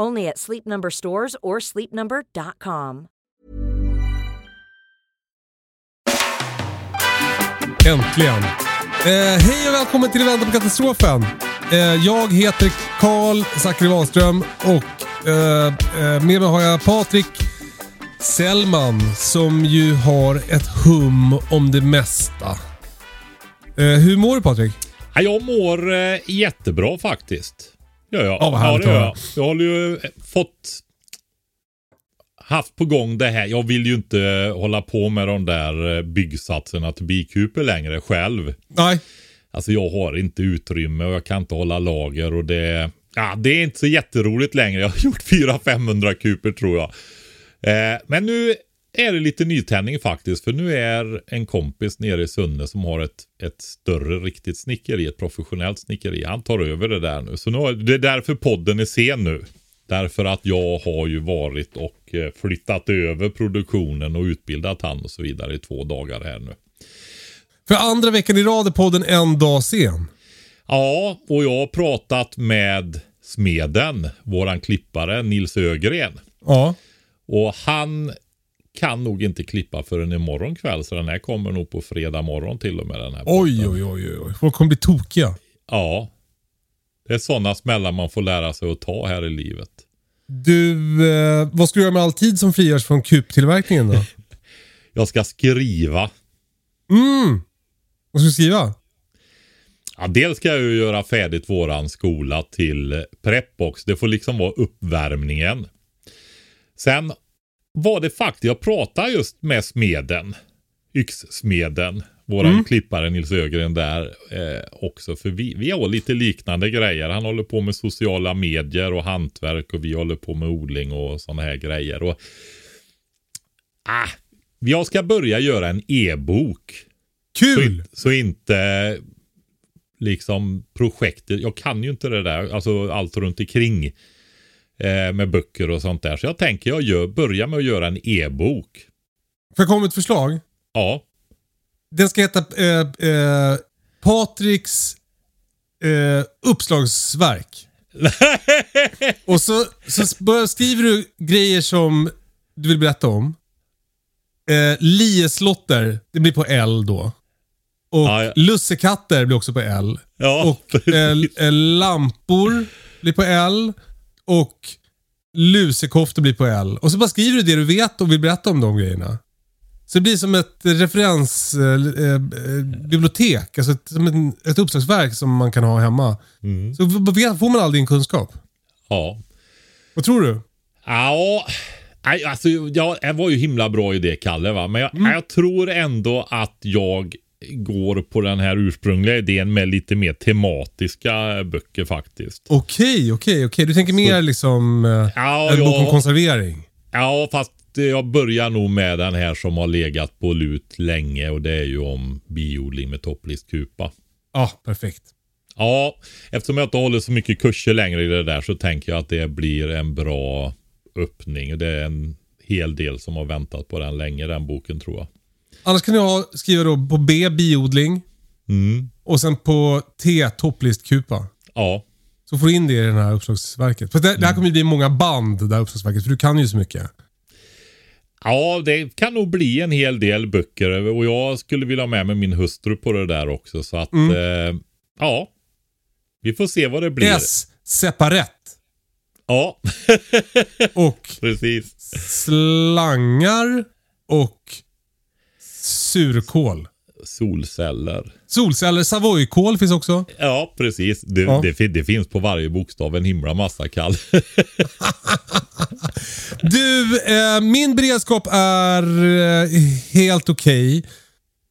Only at Sleep Number stores or sleepnumber.com. Äntligen! Eh, hej och välkommen till Vänta på katastrofen. Eh, jag heter Karl Zackari Wahlström och eh, eh, med mig har jag Patrik Sellman som ju har ett hum om det mesta. Eh, hur mår du Patrik? Ja, jag mår eh, jättebra faktiskt. Ja, ja. Härligt ja, det gör jag. jag har ju eh, fått haft på gång det här. Jag vill ju inte eh, hålla på med de där eh, byggsatserna till bikuper längre själv. Nej. Alltså jag har inte utrymme och jag kan inte hålla lager och det, ja, det är inte så jätteroligt längre. Jag har gjort 400-500 kuper tror jag. Eh, men nu är det lite nytändning faktiskt. För nu är en kompis nere i Sunne som har ett, ett större riktigt snickeri, ett professionellt snickeri. Han tar över det där nu. Så nu, det är därför podden är sen nu. Därför att jag har ju varit och eh, flyttat över produktionen och utbildat han och så vidare i två dagar här nu. För andra veckan i rad är podden en dag sen. Ja, och jag har pratat med smeden, våran klippare Nils Ögren. Ja. Och han kan nog inte klippa förrän imorgon kväll, så den här kommer nog på fredag morgon till och med. Den här Oj, oj, oj, oj. Folk kommer bli tokiga. Ja. Det är sådana smällar man får lära sig att ta här i livet. Du, eh, vad ska du göra med all tid som frigörs från kuptillverkningen då? Jag ska skriva. Mm! Vad ska du skriva? Ja, dels ska jag ju göra färdigt våran skola till Prepbox. Det får liksom vara uppvärmningen. Sen var det faktiskt, jag pratade just med smeden. Yxsmeden. Våran klippare Nils Ögren där eh, också. För vi, vi har lite liknande grejer. Han håller på med sociala medier och hantverk och vi håller på med odling och sådana här grejer. Och, ah, jag ska börja göra en e-bok. Så, Kul! in- så inte liksom projektet, jag kan ju inte det där, alltså allt runt omkring eh, med böcker och sånt där. Så jag tänker jag gör, börja med att göra en e-bok. Får jag komma med ett förslag? Ja, Den ska heta eh, eh, Patriks eh, uppslagsverk. Och så, så börjar, skriver du grejer som du vill berätta om. Eh, Lieslotter, det blir på L då. Och Ja, ja. lussekatter blir också på L. ja Och eh, eh, lampor blir på L. Och lusekoftor blir på L. Och så bara skriver du det du vet och vill berätta om de grejerna. Så det blir som ett referensbibliotek. Eh, eh, alltså ett, som en, ett uppslagsverk som man kan ha hemma. Så v- vet- får man all din kunskap. ja. Vad tror du? Ja, alltså ja, det var ju himla bra idé Kalle va. Men jag, jag tror ändå att jag går på den här ursprungliga idén med lite mer tematiska böcker faktiskt. Okej, okej, okej. Du tänker mer liksom eh, Ja, en bok om konservering? Ja, fast jag börjar nog med den här som har legat på lut länge och det är ju om biodling med topplistkupa. Ja, perfekt. Ja, eftersom jag inte håller så mycket kurser längre i det där så tänker jag att det blir en bra öppning. Det är en hel del som har väntat på den länge, den boken tror jag. Annars kan du ha, skriva då på B, biodling. Mm. Och sen på T, topplistkupa. Ja, Så får du in det i det här uppslagsverket. För det, det här kommer ju bli många band, det här uppslagsverket. För du kan ju så mycket. Ja, det kan nog bli en hel del böcker och jag skulle vilja ha med mig min hustru på det där också. Så att, eh, ja. Vi får se vad det blir. S, separat. Ja, Och precis. slangar och surkål. Solceller. Solceller, Savoykål finns också. Ja, precis. Det, Ja. Det, det finns på varje bokstav en himla massa kall. Du, eh, min beredskap är eh, helt okej.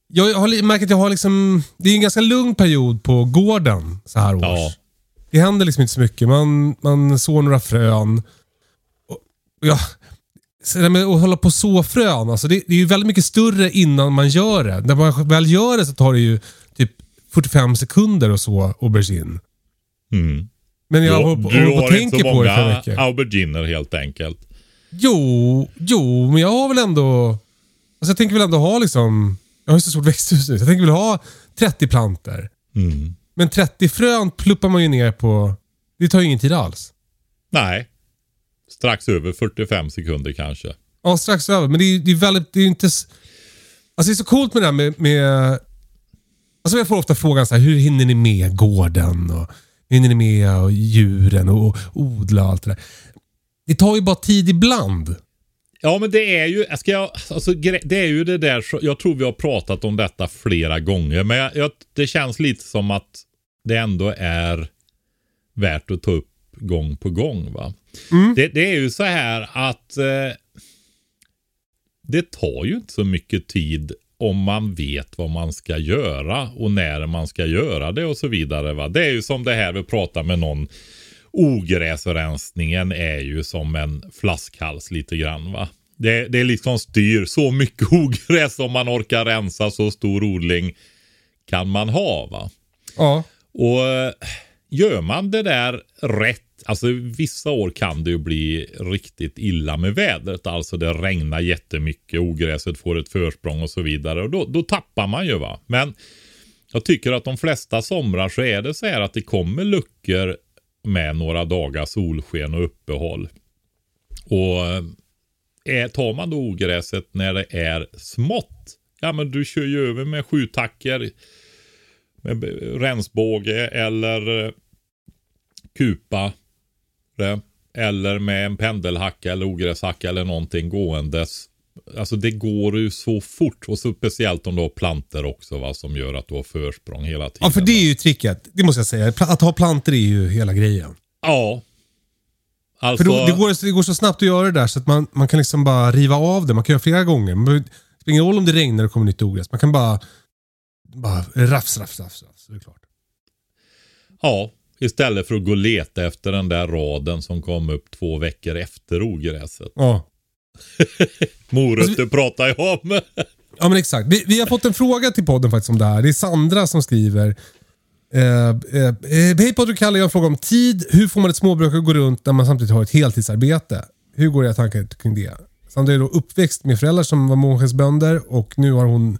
Jag har märkt att jag har liksom... Det är en ganska lugn period på gården så här års. Ja. Det händer liksom inte så mycket. Man, man sår några frön. Och, och ja, så det med att hålla på och så frön, alltså det, det är ju väldigt mycket större innan man gör det. När man väl gör det så tar det ju typ 45 sekunder att så aubergine. Mm. Men jag håller på, du håller på och har inte tänker så på det många mycket. auberginer helt enkelt. Jo, jo, men jag har väl ändå... Alltså jag tänker väl ändå ha liksom... Jag har ju så stort växthus nu, så jag tänker väl ha 30 planter. Mm. Men 30 frön pluppar man ju ner på... Det tar ju ingen tid alls. Nej. Strax över 45 sekunder kanske. Ja, strax över. Men det är, det är väldigt... Det är inte... Alltså det är så coolt med det här med... med alltså jag får ofta frågan så här, hur hinner ni med gården? Och hur hinner ni med och djuren och, och odla och allt det där? Det tar ju bara tid ibland. Ja, men det är ju, ska jag, alltså, det är ju det där, jag tror vi har pratat om detta flera gånger, men jag, jag, det känns lite som att det ändå är värt att ta upp gång på gång. va. Det, det är ju så här att eh, det tar ju inte så mycket tid om man vet vad man ska göra och när man ska göra det och så vidare. Va? Det är ju som det här vi pratar med någon ogräsrensningen är ju som en flaskhals lite grann va. Det, det är liksom styr så mycket ogräs om man orkar rensa så stor odling kan man ha va. Ja. Och eh, gör man det där rätt, alltså vissa år kan det ju bli riktigt illa med vädret. Alltså det regnar jättemycket, ogräset får ett försprång och så vidare. Och då, då tappar man ju va. Men jag tycker att de flesta somrar så är det så här att det kommer luckor med några dagars solsken och uppehåll. Och eh, är, tar man då ogräset när det är smått, ja men du kör ju över med sjutacker med rensbåge eller eh, kupa eller med en pendelhacka eller ogräshacka eller någonting gåendes. Alltså det går ju så fort och så speciellt om du har planter också va, som gör att du har försprång hela tiden. Ja, för det är ju tricket. Det måste jag säga. Att ha plantor är ju hela grejen. Ja. Alltså, För då, det, går, det går så snabbt att göra det där så att man, man kan liksom bara riva av det. Man kan göra flera gånger. Man Det spelar ingen roll om det regnar och kommer nytt ogräs. Man kan bara, bara rafs, rafs, rafs. rafs så är det klart. ja, istället för att gå och leta efter den där raden som kom upp två veckor efter ogräset. Ja. Morötter Alltså, pratar jag om. Ja men exakt. Vi, vi har fått en fråga till podden faktiskt om det här. Det är Sandra som skriver. Eh, eh, eh, Hej Patrik och Kalle, jag har en fråga om tid. Hur får man ett småbruk att gå runt när man samtidigt har ett heltidsarbete? Hur går era tankar kring det? Sandra är då uppväxt med föräldrar som var månskensbönder och nu har hon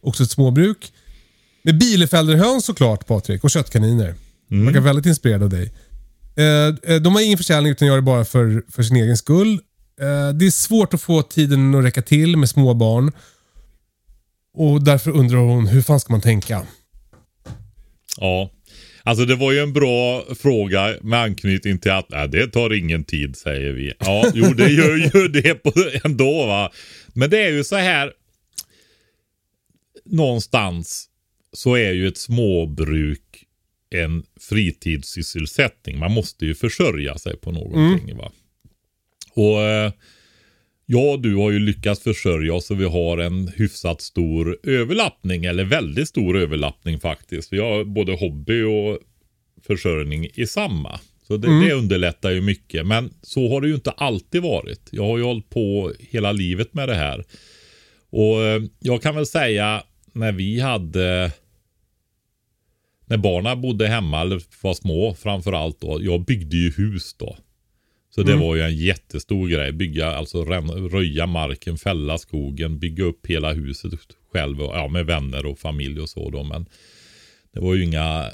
också ett småbruk. Med bielefelderhöns såklart Patrik och köttkaniner. Mm. Verkar väldigt inspirerad av dig. Eh, eh, de har ingen försäljning utan gör det bara för, för sin egen skull. Eh, det är svårt att få tiden att räcka till med små barn. Och därför undrar hon, hur fan ska man tänka? Ja, alltså det var ju en bra fråga med anknytning till att nej, det tar ingen tid säger vi. Ja, jo det gör ju det på, ändå va. Men det är ju så här. Någonstans så är ju ett småbruk en fritidssysselsättning. Man måste ju försörja sig på någonting va. Och eh, Ja, du har ju lyckats försörja oss och vi har en hyfsat stor överlappning, eller väldigt stor överlappning faktiskt. Vi har både hobby och försörjning i samma. Så det, det underlättar ju mycket. Men så har det ju inte alltid varit. Jag har ju hållit på hela livet med det här. Och eh, jag kan väl säga när vi hade när barnen bodde hemma eller var små framförallt då. Jag byggde ju hus då. Så det var ju en jättestor grej. Bygga, alltså röja marken, fälla skogen, bygga upp hela huset själv. Och, ja, med vänner och familj och så då. Men det var ju inga...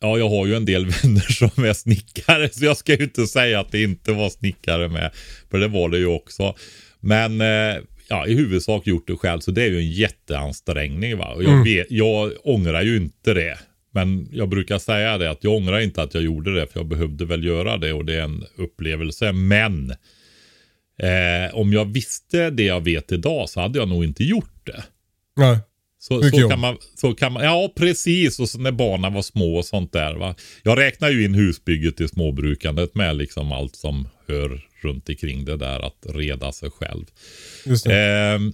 Ja, jag har ju en del vänner som är snickare. Så jag ska ju inte säga att det inte var snickare med. För det var det ju också. Men eh, ja, i huvudsak gjort det själv. Så det är ju en jätteansträngning. Va? Och jag, vet, jag ångrar ju inte det. Men jag brukar säga det att jag ångrar inte att jag gjorde det. För jag behövde väl göra det och det är en upplevelse. Men eh, om jag visste det jag vet idag så hade jag nog inte gjort det. Nej. Så, så, kan man, så kan man, ja precis. Och så när barnen var små och sånt där. Va? Jag räknar ju in husbygget i småbrukandet med liksom allt som hör runt omkring det där att reda sig själv. Just. Ehm,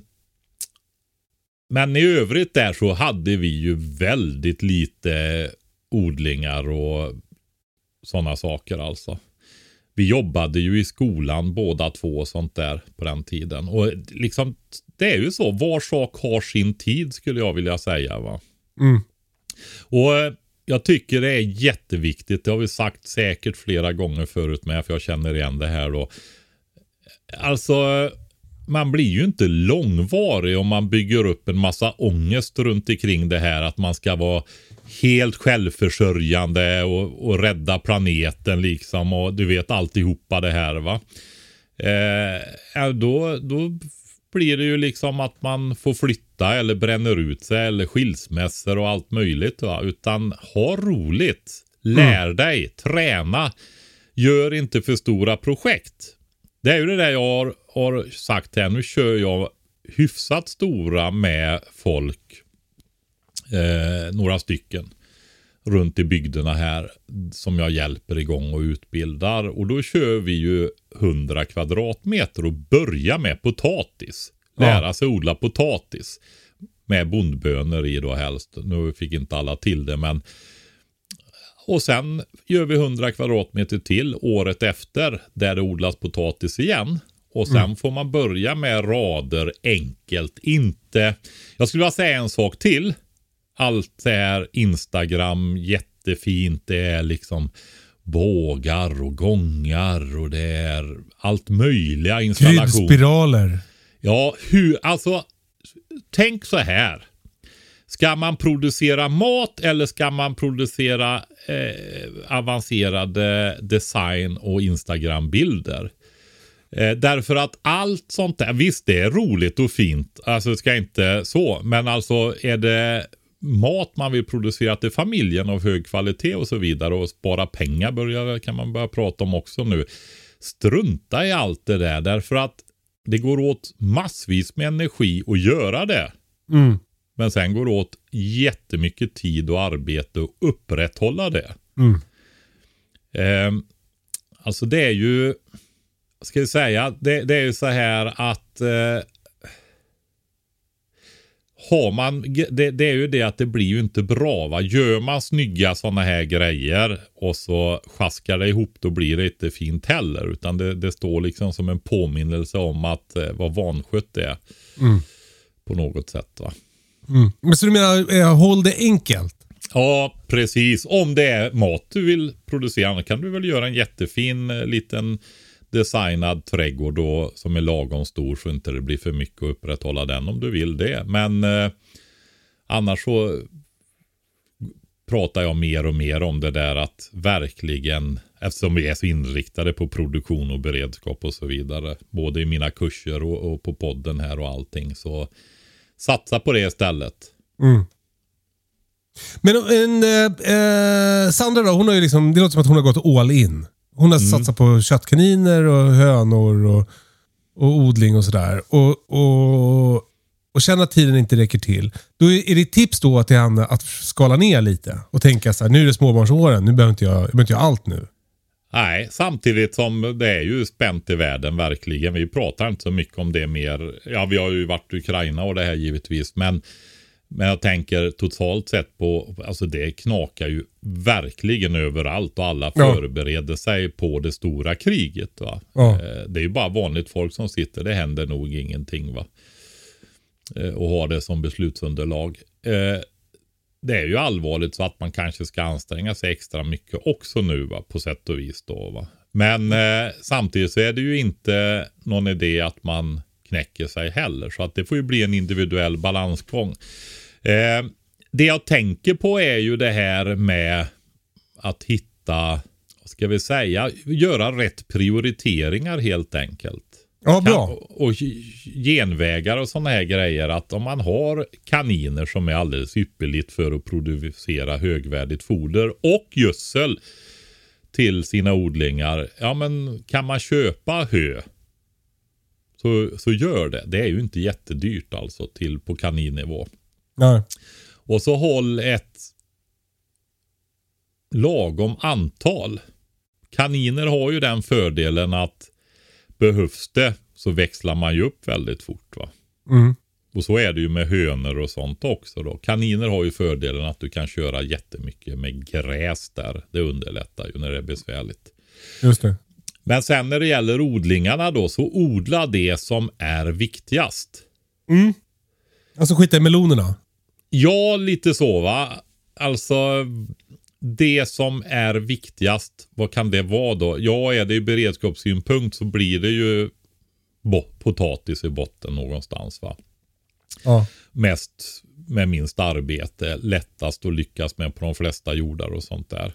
men i övrigt där så hade vi ju väldigt lite odlingar och sådana saker alltså. Vi jobbade ju i skolan båda två och sånt där på den tiden. Och liksom, det är ju så, var sak har sin tid skulle jag vilja säga. va. Mm. Och eh, jag tycker det är jätteviktigt, det har vi sagt säkert flera gånger förut med, för jag känner igen det här då. Alltså, man blir ju inte långvarig om man bygger upp en massa ångest runt omkring det här att man ska vara helt självförsörjande och, och rädda planeten liksom och du vet alltihopa det här va. Eh, då, då blir det ju liksom att man får flytta eller bränner ut sig eller skilsmässor och allt möjligt va. Utan ha roligt, lär dig, träna, gör inte för stora projekt. Det är ju det där jag har, har sagt här. Nu kör jag hyfsat stora med folk. Eh, några stycken. Runt i bygderna här. Som jag hjälper igång och utbildar. Och då kör vi ju 100 kvadratmeter och börjar med potatis. Lära sig odla potatis. Med bondbönor i då helst. Nu fick inte alla till det men och sen gör vi 100 kvadratmeter till året efter där det odlas potatis igen. Och sen får man börja med rader enkelt. Inte, jag skulle vilja säga en sak till. Allt är Instagram, jättefint. Det är liksom bågar och gångar och det är allt möjliga installationer. Kryddspiraler. Ja, hur, alltså tänk så här. Ska man producera mat eller ska man producera eh, avancerade design och Instagram-bilder? Eh, därför att allt sånt där, visst det är roligt och fint, alltså det ska inte så, men alltså är det mat man vill producera till familjen av hög kvalitet och så vidare och spara pengar börjar, kan man börja prata om också nu. Strunta i allt det där därför att det går åt massvis med energi att göra det. Mm. Men sen går det åt jättemycket tid och arbete att upprätthålla det. Mm. Eh, alltså det är ju, ska vi säga, det, det är ju så här att eh, har man, det, det är ju det att det blir ju inte bra va. Gör man snygga sådana här grejer och så sjaskar det ihop då blir det inte fint heller. Utan det, det står liksom som en påminnelse om att eh, vad vanskött det är. Mm. På något sätt va. Mm. Men så du menar, eh, håll det enkelt? Ja, precis. Om det är mat du vill producera då kan du väl göra en jättefin eh, liten designad trädgård då, som är lagom stor så inte det blir för mycket att upprätthålla den om du vill det. Men eh, annars så pratar jag mer och mer om det där att verkligen, eftersom vi är så inriktade på produktion och beredskap och så vidare, både i mina kurser och, och på podden här och allting, så satsa på det istället. Mm. Men en, eh, eh, Sandra då, hon har ju liksom, det låter som att hon har gått all in. Hon har satsat på köttkaniner och hönor och, och odling och sådär. Och, och, och känner att tiden inte räcker till. Då är, är ditt tips då till henne att skala ner lite och tänka så här, nu är det småbarnsåren, nu behöver inte jag, jag behöver inte göra allt nu. Nej, samtidigt som det är ju spänt i världen verkligen. Vi pratar inte så mycket om det mer. Ja, vi har ju varit i Ukraina och det här givetvis. Men, men jag tänker totalt sett på, alltså det knakar ju verkligen överallt och alla Ja. förbereder sig på det stora kriget. Va? Ja. Eh, Det är ju bara vanligt folk som sitter, det händer nog ingenting. va Eh, Och har det som beslutsunderlag. Det är ju allvarligt så att man kanske ska anstränga sig extra mycket också nu va, på sätt och vis. Då, va. Men eh, samtidigt så är det ju inte någon idé att man knäcker sig heller. Så att det får ju bli en individuell balansgång. Eh, det jag tänker på är ju det här med att hitta, vad ska vi säga, göra rätt prioriteringar helt enkelt Ja, bra. kan, och genvägar och sådana här grejer. Att om man har kaniner som är alldeles ypperligt för att producera högvärdigt foder och gödsel till sina odlingar. Ja men kan man köpa hö så, så gör det. Det är ju inte jättedyrt alltså till på kaninnivå. Nej. Och så håll ett lagom antal. Kaniner har ju den fördelen att behövs det så växlar man ju upp väldigt fort. va. Mm. Och så är det ju med hönor och sånt också då. Kaniner har ju fördelen att du kan köra jättemycket med gräs där. Det underlättar ju när det är besvärligt. Just det. Men sen när det gäller odlingarna då så odla det som är viktigast. Alltså skita i melonerna. Ja, lite så va. Alltså det som är viktigast, vad kan det vara då? Ja, är det i beredskapssynpunkt så blir det ju potatis i botten någonstans va. Ja. Mest med minst arbete, lättast att lyckas med på de flesta jordar och sånt där.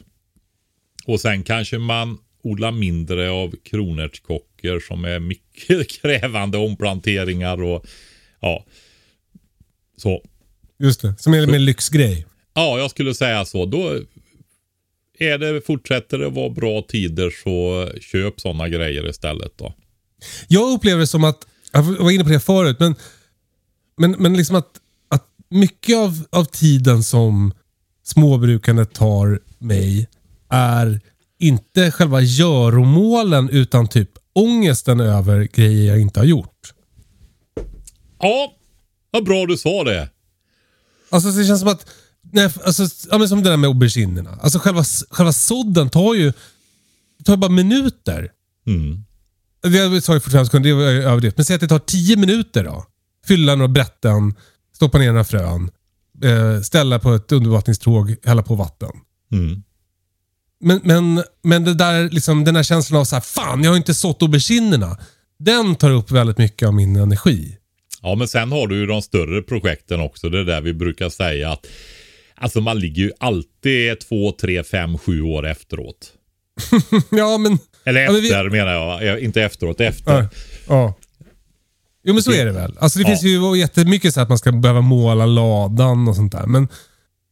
Och sen kanske man odlar mindre av kronärtskockor som är mycket krävande omplanteringar och ja. Så. Just det. Som är en lyxgrej. Ja, jag skulle säga så. Då är det, fortsätter det vara bra tider så köp sådana grejer istället då. Jag upplever det som att, jag var inne på det förut, men, men, men liksom att, att mycket av, av tiden som småbrukandet tar mig är inte själva göromålen utan typ ångesten över grejer jag inte har gjort. Ja, vad bra du sa det. Alltså det känns som att, nej, alltså, ja, men som det där med auberginerna. Alltså själva, själva sådden tar ju, tar bara minuter. Mm. Jag sa ju 45 sekunder, det var överdrivet. Men säg att det tar 10 minuter då. Fylla några brätten, stoppa ner några frön, eh, ställa på ett undervattningstråg, hälla på vatten. Mm. Men, men, men det där, liksom, den här känslan av så här, fan jag har inte sått auberginerna. Den tar upp väldigt mycket av min energi. Ja, men sen har du ju de större projekten också. Det är där vi brukar säga att alltså man ligger ju alltid två, tre, fem, sju år efteråt. ja men... Eller Ja, men vi- efter menar jag, inte efteråt, efter. Ja. ja. Jo men så är det väl. Alltså det Ja. finns ju jättemycket så att man ska behöva måla ladan och sånt där. Men,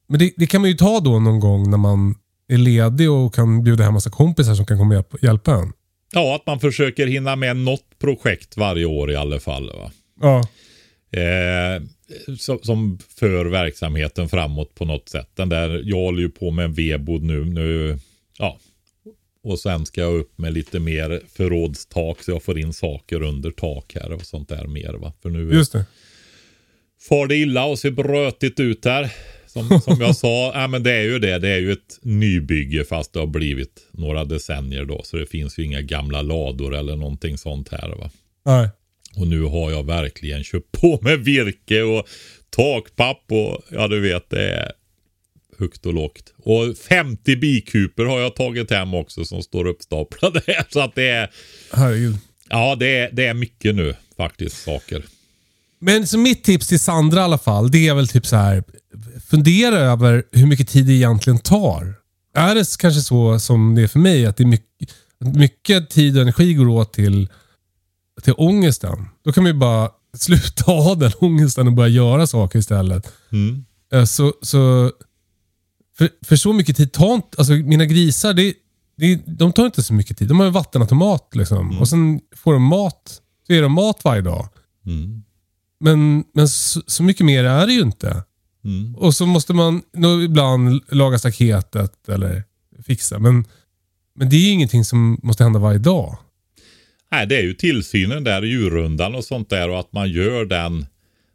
men det, det kan man ju ta då någon gång när man är ledig och kan bjuda hem massa kompisar som kan komma och hjälpa, hjälpa en. Ja, att man försöker hinna med något projekt varje år i alla fall. Va? Ja. Eh, som, som för verksamheten framåt på något sätt. Den där, jag håller ju på med en vedbod nu. nu ja. Och sen ska jag upp med lite mer förrådstak så jag får in saker under tak här och sånt där mer. Va? För nu Just det. far det illa och ser brötigt ut här. Som, som jag sa, ja, men det är ju det. Det är ju ett nybygge fast det har blivit några decennier då. Så det finns ju inga gamla lador eller någonting sånt här. Va? Nej. Och nu har jag verkligen köpt på med virke och takpapp och ja du vet det är högt och lågt. Och 50 bikuper har jag tagit hem också som står uppstaplade här. Så att det är, Herregud. ja det är, det är mycket nu faktiskt saker. Men så mitt tips till Sandra i alla fall, det är väl typ så här. Fundera över hur mycket tid det egentligen tar. Är det kanske så som det är för mig, att det är mycket, mycket tid och energi går åt till, till ångesten. Då kan ju bara sluta ha den ångesten och börja göra saker istället. Mm. Eh, Så, så, för, för så mycket tid tar inte, alltså mina grisar, det, det, de tar inte så mycket tid. De har ju vattenautomat liksom. Och sen får de mat, så är de mat varje dag. Mm. Men, men så, så mycket mer är det ju inte. Mm. Och så måste man ibland laga staketet eller fixa. Men, men det är ju ingenting som måste hända varje dag. Nej, det är ju tillsynen där, djurrundan och sånt där och att man gör den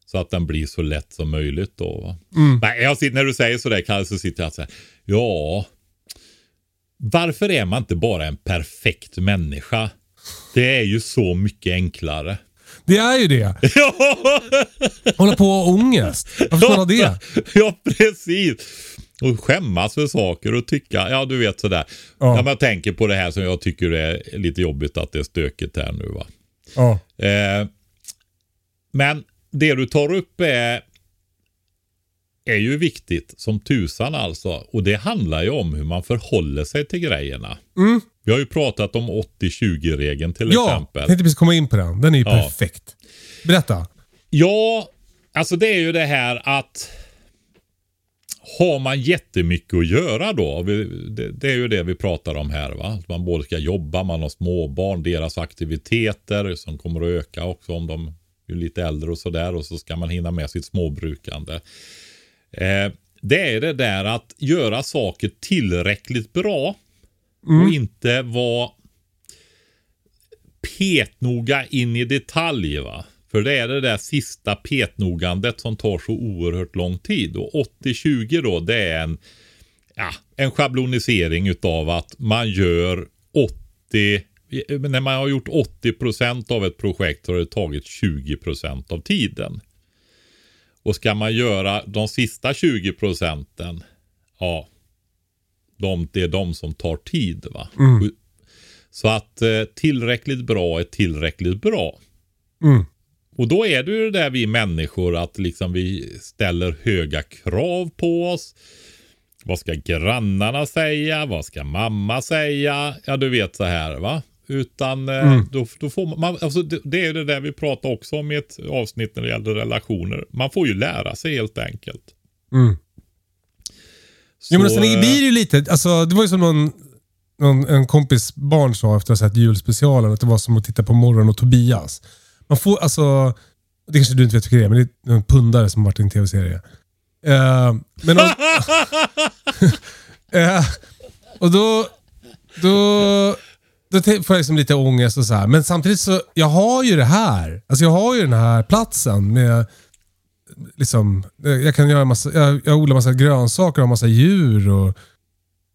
så att den blir så lätt som möjligt då. Va? Nej, jag sitter, när du säger sådär Kalle så sitter jag och säger ja, varför är man inte bara en perfekt människa? Det är ju så mycket enklare. Det är ju det. Hålla på och ångest. Varför ska man ha det? ja, precis. Och skämmas för saker och tycka, ja du vet sådär. Ja. Ja. jag tänker på det här som jag tycker är lite jobbigt att det är stökigt här nu va. Ja. Eh, men det du tar upp är, är ju viktigt som tusan alltså. Och det handlar ju om hur man förhåller sig till grejerna. Mm. Vi har ju pratat om 80-20-regeln till Ja, jag exempel. tänkte precis komma in på den. Den är ju Ja. perfekt. Berätta. Ja, alltså det är ju det här att har man jättemycket att göra då, det, är ju det vi pratar om här va. Att Man både ska jobba, man har småbarn, deras aktiviteter som kommer att öka också om de är lite äldre och sådär och så ska man hinna med sitt småbrukande. Eh, det är det där att göra saker tillräckligt bra och inte vara petnoga in i detalj. va. För det är det där sista petnogandet som tar så oerhört lång tid. Och 80-20 då, det är en, ja, en schablonisering utav att man gör 80 när man har gjort 80% av ett projekt så har det tagit 20% av tiden. Och ska man göra de sista 20 procenten, ja, de, det är de som tar tid. va. Så att eh, tillräckligt bra är tillräckligt bra. Mm. Och då är det ju det där vi människor att liksom vi ställer höga krav på oss. Vad ska grannarna säga? Vad ska mamma säga? Ja, du vet så här va. Utan eh, då, då får man, alltså det, det är det där vi pratar också om i ett avsnitt när det gäller relationer. Man får ju lära sig helt enkelt. Mm. Så, Jo, men sen blir eh, det ju lite, alltså, det var ju som någon, någon, en kompis barn sa efter att ha sett julspecialen, att det var som att titta på Morgon och Tobias. Man får, alltså, det kanske du inte vet vilka det är, men det är en pundare som har varit i en tv-serie. Eh, men om, eh, och då, då, då får jag liksom lite ångest och så här. Men samtidigt så, jag har ju det här. Alltså jag har ju den här platsen med liksom, jag kan göra massa, jag, jag odlar massa grönsaker och har massa djur. Och,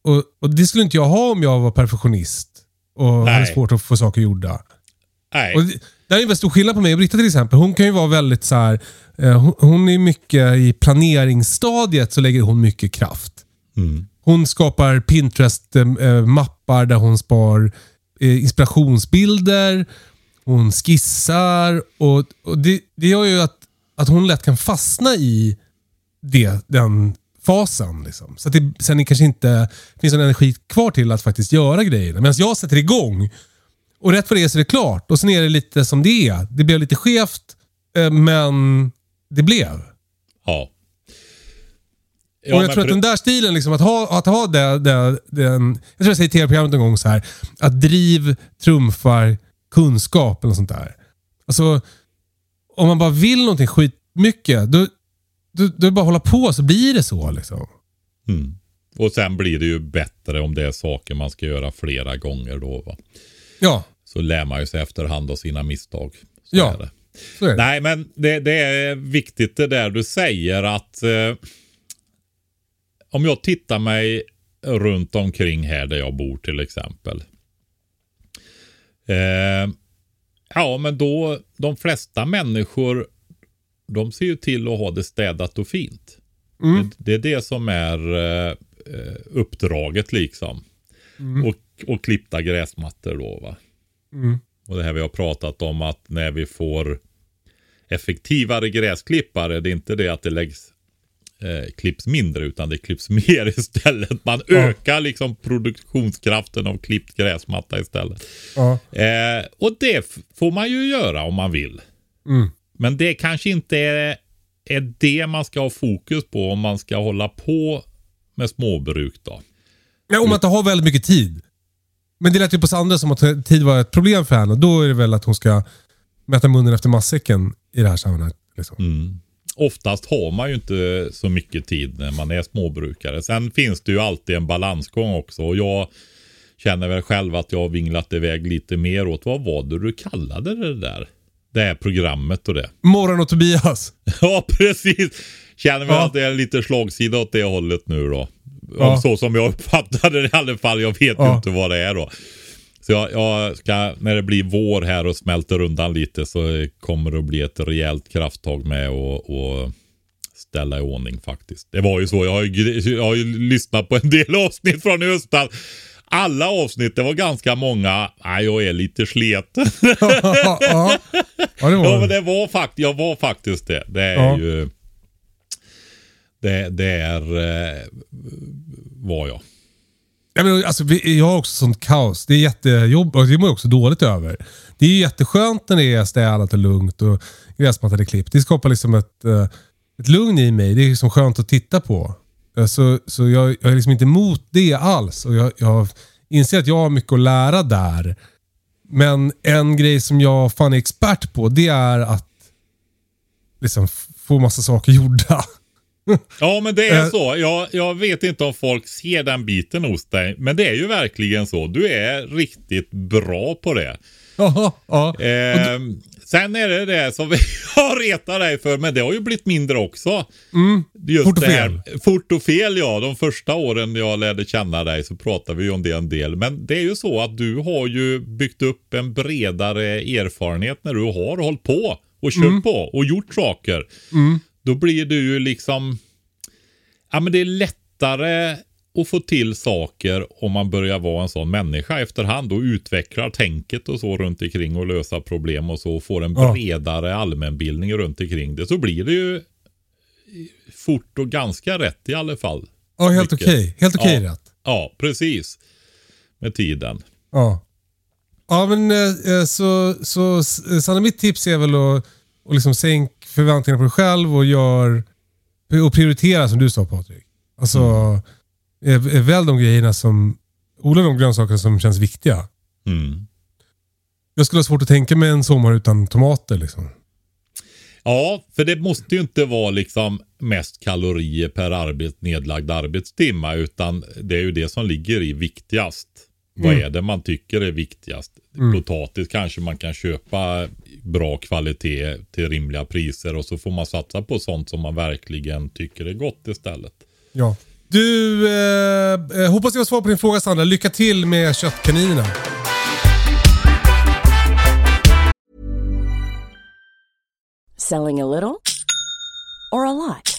och, och det skulle inte jag ha om jag var perfektionist och hade Nej. svårt att få saker gjorda. Nej. Och det, det är en väldigt stor skillnad på mig och Britta till exempel. Hon kan ju vara väldigt så här, eh, hon, är mycket i planeringsstadiet så lägger hon mycket kraft. Mm. Hon skapar Pinterest-mappar där hon spar eh, inspirationsbilder. Hon skissar och, och det, det gör ju att, att hon lätt kan fastna i det, den fasen. Liksom. Så att det sen kanske inte finns någon energi kvar till att faktiskt göra grejerna. Medan jag sätter igång och rätt för det så är det klart. Och sen är det lite som det är. Det blev lite skevt, eh, men det blev. Ja. och jag tror att den där stilen, liksom, att ha, att ha det, det, den... Jag tror jag säger i tv-programmet en gång så här. Att driv trumfar kunskap eller något sånt där. Alltså, om man bara vill någonting skitmycket, då, då, då är det bara att hålla på så blir det så. Liksom. Mm. Och sen blir det ju bättre om det är saker man ska göra flera gånger då. Va? Ja, Så lär man ju sig efterhand av sina misstag. Så Ja. Nej, men det, det är viktigt det där du säger att eh, om jag tittar mig runt omkring här där jag bor till exempel. Eh, ja, men då de flesta människor de ser ju till att ha det städat och fint. Mm. Det, det är det som är eh, uppdraget liksom. Och, och klippta gräsmattor då va. Mm. Och det här vi har pratat om att när vi får effektivare gräsklippare, det är inte det att det läggs eh, klipps mindre utan det klipps mer istället. Man Ja. ökar liksom produktionskraften av klippt gräsmatta istället. Ja. Eh, och det får man ju göra om man vill. Mm. Men det kanske inte är, är det man ska ha fokus på om man ska hålla på med småbruk då. Ja, om man inte har väldigt mycket tid. Men det lät ju på Sandra som att tid var ett problem för henne. Då är det väl att hon ska mäta munnen efter matsäcken i det här sammanhanget. Liksom. Mm. Oftast har man ju inte så mycket tid när man är småbrukare. Sen finns det ju alltid en balansgång också. Och jag känner väl själv att jag har vinglat iväg lite mer åt, vad var det du kallade det där? Det här programmet och det. Morgon och Tobias. Ja, precis. Känner väl Ja. att det är lite slagsida åt det hållet nu då. Ja. Om Så som jag uppfattade det i alla fall. Jag vet ju Ja. inte vad det är då. Så jag, jag ska, när det blir vår här och smälter undan lite så kommer det att bli ett rejält krafttag med och, och ställa i ordning faktiskt. Det var ju så, jag har ju, jag har ju lyssnat på en del avsnitt från höstas. Alla avsnitt, det var ganska många. Nej, jag är lite sleten. ja, ja. ja, det var Ja, men det var faktiskt, jag var faktiskt det. Det är ju... Det, det är... Eh, var jag. Ja, men alltså, vi- jag har också sånt kaos. Det är jättejobbigt och det mår jag också dåligt över. Det är ju jätteskönt när det är städat och lugnt och gräsmattan är klippt. Det skapar liksom ett, eh, ett lugn i mig. Det är liksom skönt att titta på. Eh, så, så jag, jag är liksom inte emot det alls. Och jag, jag inser att jag har mycket att lära där. Men en grej som jag fan är expert på, det är att liksom få massa saker gjorda. Ja, men det är Eh. så. Jag, jag vet inte om folk ser den biten hos dig, men det är ju verkligen så. Du är riktigt bra på det. Jaha, ja. Ehm, sen är det det som jag retar dig för, men det har ju blivit mindre också. Just Fort och det här- Fort och fel ja. De första åren jag lärde känna dig så pratade vi ju om det en del. Men det är ju så att du har ju byggt upp en bredare erfarenhet när du har hållit på och kört på och gjort saker. Då blir du ju liksom, ja men det är lättare att få till saker om man börjar vara en sån människa efterhand och utvecklar tänket och så runt omkring och lösa problem och så och får en Ja. bredare allmänbildning runt omkring det så blir det ju fort och ganska rätt i alla fall. ja helt okej. Helt okej Ja. rätt. Ja, precis. Med tiden. Ja. Ja, men eh, eh, så, så eh, Sanna, mitt tips är väl att, att liksom sänk förväntningarna på dig själv och gör och prioritera som du sa Patrik. Alltså, Mm. eh, eh, välj de grejerna som, odla de grönsaker som känns viktiga. Mm. Jag skulle ha svårt att tänka mig en sommar utan tomater liksom. Ja, för det måste ju inte vara liksom mest kalorier per arbet, nedlagd arbetstimma utan det är ju det som ligger i viktigast. Vad är det man tycker är viktigast? Potatis kanske man kan köpa bra kvalitet till rimliga priser och så får man satsa på sånt som man verkligen tycker är gott istället. Ja. Du, eh, hoppas jag har svar på din fråga Sandra. Lycka till med köttkaninerna. Selling a little or a lot?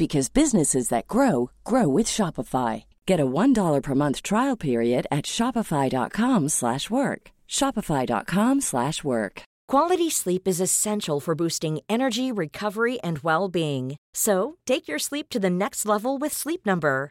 because businesses that grow grow with Shopify. Get a $1 per month trial period at shopify.com/work. shopify.com/work. Quality sleep is essential for boosting energy, recovery, and well-being. So, take your sleep to the next level with Sleep Number.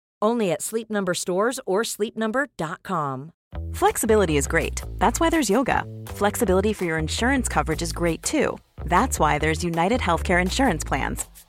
Only at Sleep Number stores or sleepnumber.com. Flexibility is great. That's why there's yoga. Flexibility for your insurance coverage is great too. That's why there's United Healthcare Insurance Plans.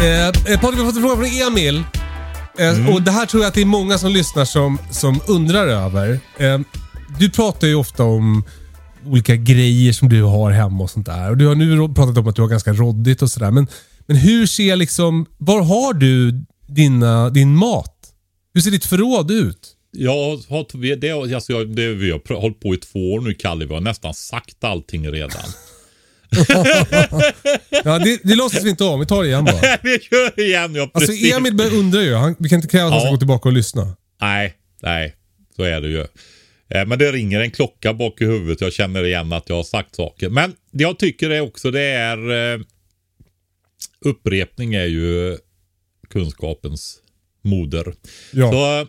Eh, eh, Patrik, vi har fått en fråga från Emil. Eh, Och Det här tror jag att det är många som lyssnar som, som undrar över. Eh, du pratar ju ofta om olika grejer som du har hemma och sånt där. Och Du har nu pratat om att du har ganska roddigt och sådär. Men, men hur ser liksom, var har du dina, din mat? Hur ser ditt förråd ut? Jag har, det, alltså jag, det, vi har hållit på i två år nu Kalle. Vi har nästan sagt allting redan. Ja, det, det låtsas vi inte om. Vi tar det igen bara. vi kör igen ja, Alltså precis. Emil börjar undra ju. Han, vi kan inte kräva att han ska Ja. gå tillbaka och lyssna. Nej, nej. Så är det ju. Eh, Men det ringer en klocka bak i huvudet. Jag känner igen att jag har sagt saker. Men det jag tycker är också det är eh, upprepning är ju kunskapens moder. Ja. Så eh,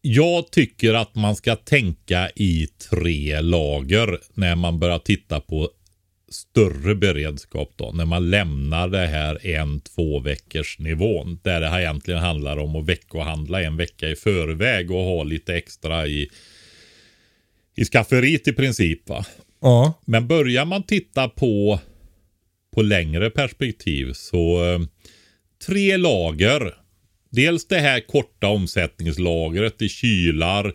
jag tycker att man ska tänka i tre lager när man börjar titta på större beredskap då. När man lämnar det här en, två veckors nivån. Där det här egentligen handlar om att veckohandla en vecka i förväg och ha lite extra i, i skafferiet i princip. Va? ja. Men börjar man titta på, på längre perspektiv så eh, tre lager Dels det här korta omsättningslagret i kylar,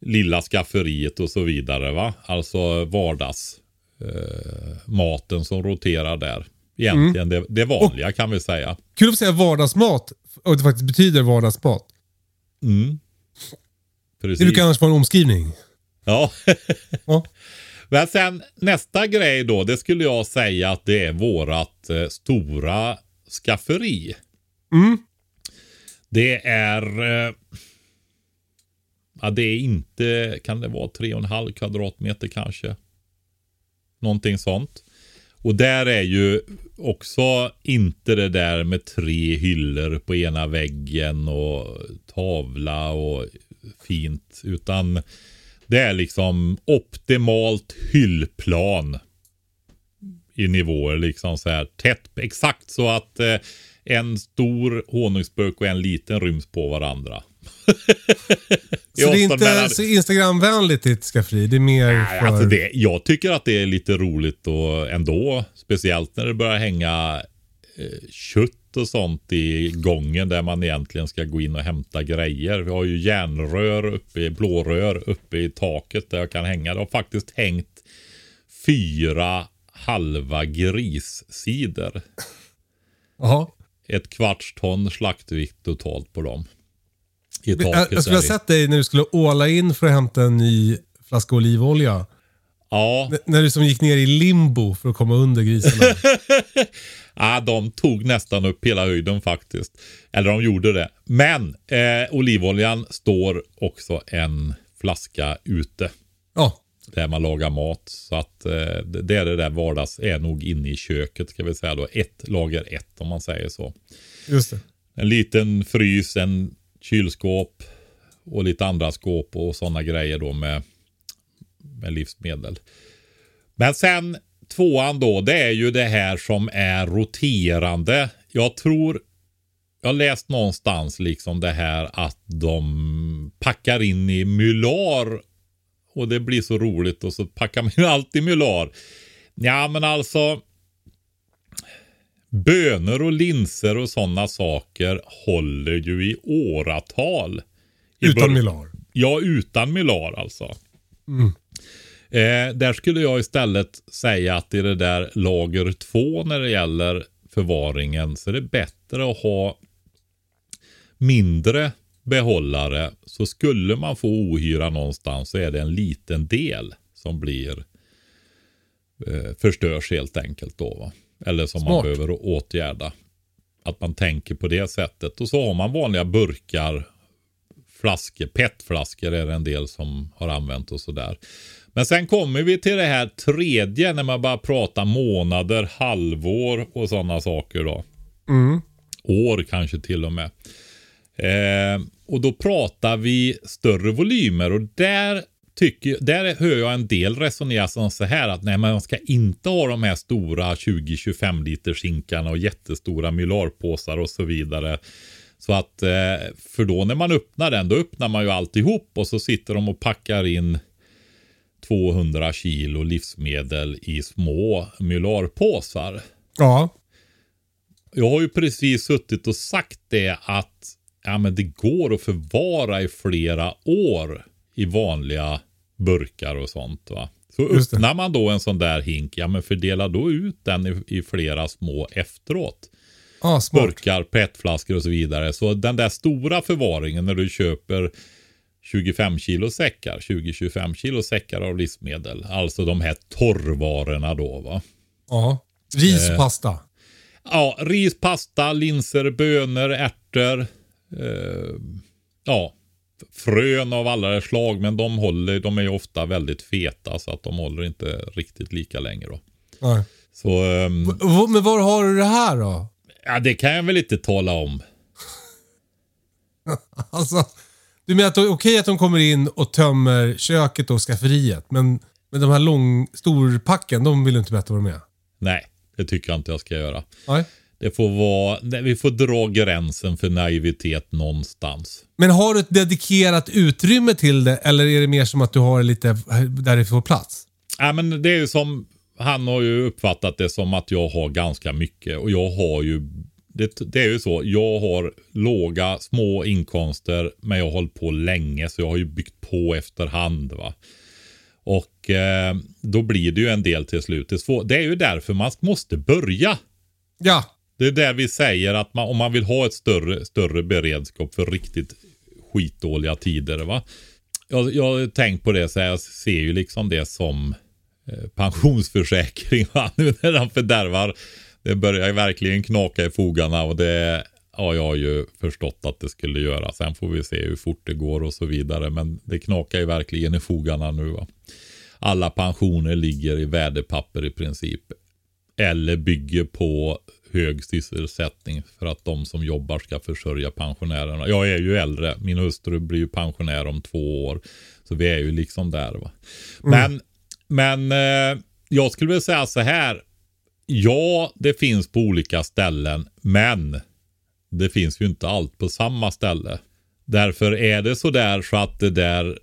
lilla skafferiet och så vidare. va. Alltså vardags eh, maten som roterar där. Egentligen det, det vanliga kan vi säga. Kul att säga vardagsmat och det faktiskt betyder vardagsmat. Mm. Det Precis. brukar annars vara en omskrivning. Ja. Ja. Men sen nästa grej då, det skulle jag säga att det är vårat eh, stora skafferi. Mm. Det är... Eh, ja, det är inte, kan det vara 3,5 kvadratmeter kanske? Någonting sånt. Och där är ju också inte det där med tre hyllor på ena väggen och tavla och fint. Utan det är liksom optimalt hyllplan i nivåer liksom så här tätt. Exakt så att eh, en stor honungsburk och en liten ryms på varandra. Så det är inte mellan- Instagramvänligt ditt skafferi. Det är mer Nej, för... alltså det, jag tycker att det är lite roligt och ändå. Speciellt när det börjar hänga eh, kött och sånt i gången där man egentligen ska gå in och hämta grejer. Vi har ju järnrör uppe i, blårör uppe i taket där jag kan hänga. Det har faktiskt hängt fyra halva grissidor. Ett kvarts ton slaktvikt totalt på dem. I Jag, taket jag skulle ha sett dig när du skulle åla in för att hämta en ny flaska olivolja. Ja, N- När du som gick ner i limbo för att komma under grisarna. Ja, de tog nästan upp hela höjden faktiskt. Eller de gjorde det. Men eh, olivoljan står också en flaska ute. ja, Där man lagar mat. Så att eh, det det är det där vardags är nog inne i köket ska vi säga då. Ett lager ett om man säger så. just det. En liten frys, en kylskåp och lite andra skåp och sådana grejer då med, med livsmedel. Men sen tvåan då, det är ju det här som är roterande. Jag tror, jag har läst någonstans liksom det här att de packar in i mylar och det blir så roligt och så packar man ju allt i mylar. Ja men alltså Bönor och linser och sådana saker håller ju i åratal. I Utan Milar. Ja, utan mylar alltså. Eh, där skulle jag istället säga att i det där lager två när det gäller förvaringen så är det bättre att ha mindre behållare. Så skulle man få ohyra någonstans så är det en liten del som blir eh, förstörs helt enkelt då. Va? Eller som man Smart. behöver åtgärda. Att man tänker på det sättet. Och så har man vanliga burkar, flaskor, petflaskor är det en del som har använt och sådär. Men sen kommer vi till det här tredje när man bara pratar månader, halvår och sådana saker då. Mm. År kanske till och med. Eh, och då pratar vi större volymer och där tycker, där hör jag en del resonera som så här att nej, man ska inte ha de här stora 20-25 liters hinkarna och jättestora mylarpåsar och så vidare. Så att, eh, för då när man öppnar den, då öppnar man ju alltihop och så sitter de och packar in 200 kilo livsmedel i små mylarpåsar. Ja. Jag har ju precis suttit och sagt det att ja, men det går att förvara i flera år i vanliga burkar och sånt. va. Så öppnar man då en sån där hink, ja men fördela då ut den i, i flera små efteråt. Ah, smart. Burkar, petflaskor och så vidare. Så den där stora förvaringen när du köper 25 kilo säckar, 20-25 kilo säckar av livsmedel. Alltså de här torrvarorna då va. Ja. Ris Eh. pasta. Ja, ris, pasta, linser, bönor, ärtor. Eh, ja, frön av alla slag. Men de, håller, de är ju ofta väldigt feta så att de håller inte riktigt lika länge då. Nej. Så V- Men var har du det här då? ja, det kan jag väl inte tala om. Alltså, du menar att det är okej att de kommer in och tömmer köket och skafferiet, men, men de här lång, storpacken, de vill du inte berätta vad de är? Nej, det tycker jag inte jag ska göra. Nej. Det får vara, nej, vi får dra gränsen för naivitet någonstans. Men har du ett dedikerat utrymme till det eller är det mer som att du har lite där det får plats? Ja, men det är ju som, han har ju uppfattat det som att jag har ganska mycket och jag har ju det, det är ju så. Jag har låga, små inkomster, men jag har hållit på länge, så jag har ju byggt på efterhand. va. Och eh, då blir det ju en del till slut. Det är, svår, det är ju därför man måste börja. Ja, det är där vi säger att man, om man vill ha ett större, större beredskap för riktigt skitdåliga tider. Va? Jag, jag har tänkt på det så här, jag ser ju liksom det som eh, pensionsförsäkring. Va? Nu när den fördärvar, det börjar ju verkligen knaka i fogarna och det har jag ju förstått att det skulle göra. Sen får vi se hur fort det går och så vidare. Men det knakar ju verkligen i fogarna nu. Va? Alla pensioner ligger i värdepapper i princip. Eller bygger på hög sysselsättning för att de som jobbar ska försörja pensionärerna. Jag är ju äldre. Min hustru blir ju pensionär om två år. Så vi är ju liksom där. Va? Men, men eh, jag skulle vilja säga så här. Ja, det finns på olika ställen. Men det finns ju inte allt på samma ställe. Därför är det så där så att det där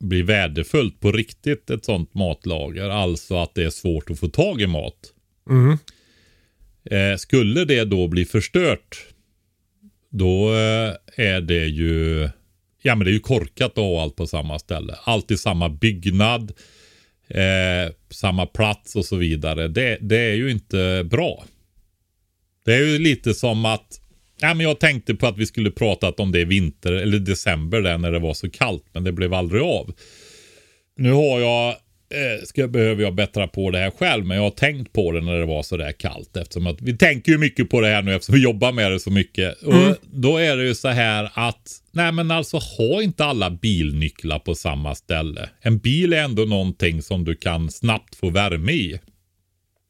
blir värdefullt på riktigt ett sånt matlager. Alltså att det är svårt att få tag i mat. Eh, skulle det då bli förstört, då eh, är det ju Ja men det är ju korkat att ha allt på samma ställe. Allt i samma byggnad, eh, samma plats och så vidare. Det, det är ju inte bra. Det är ju lite som att Ja, men jag tänkte på att vi skulle pratat om det i vinter eller december där när det var så kallt. Men det blev aldrig av. Nu har jag, eh, ska, behöver jag bättra på det här själv. Men jag har tänkt på det när det var så där kallt. Eftersom att vi tänker ju mycket på det här nu eftersom vi jobbar med det så mycket. Och då är det ju så här att, nej men alltså ha inte alla bilnycklar på samma ställe. En bil är ändå någonting som du kan snabbt få värme i.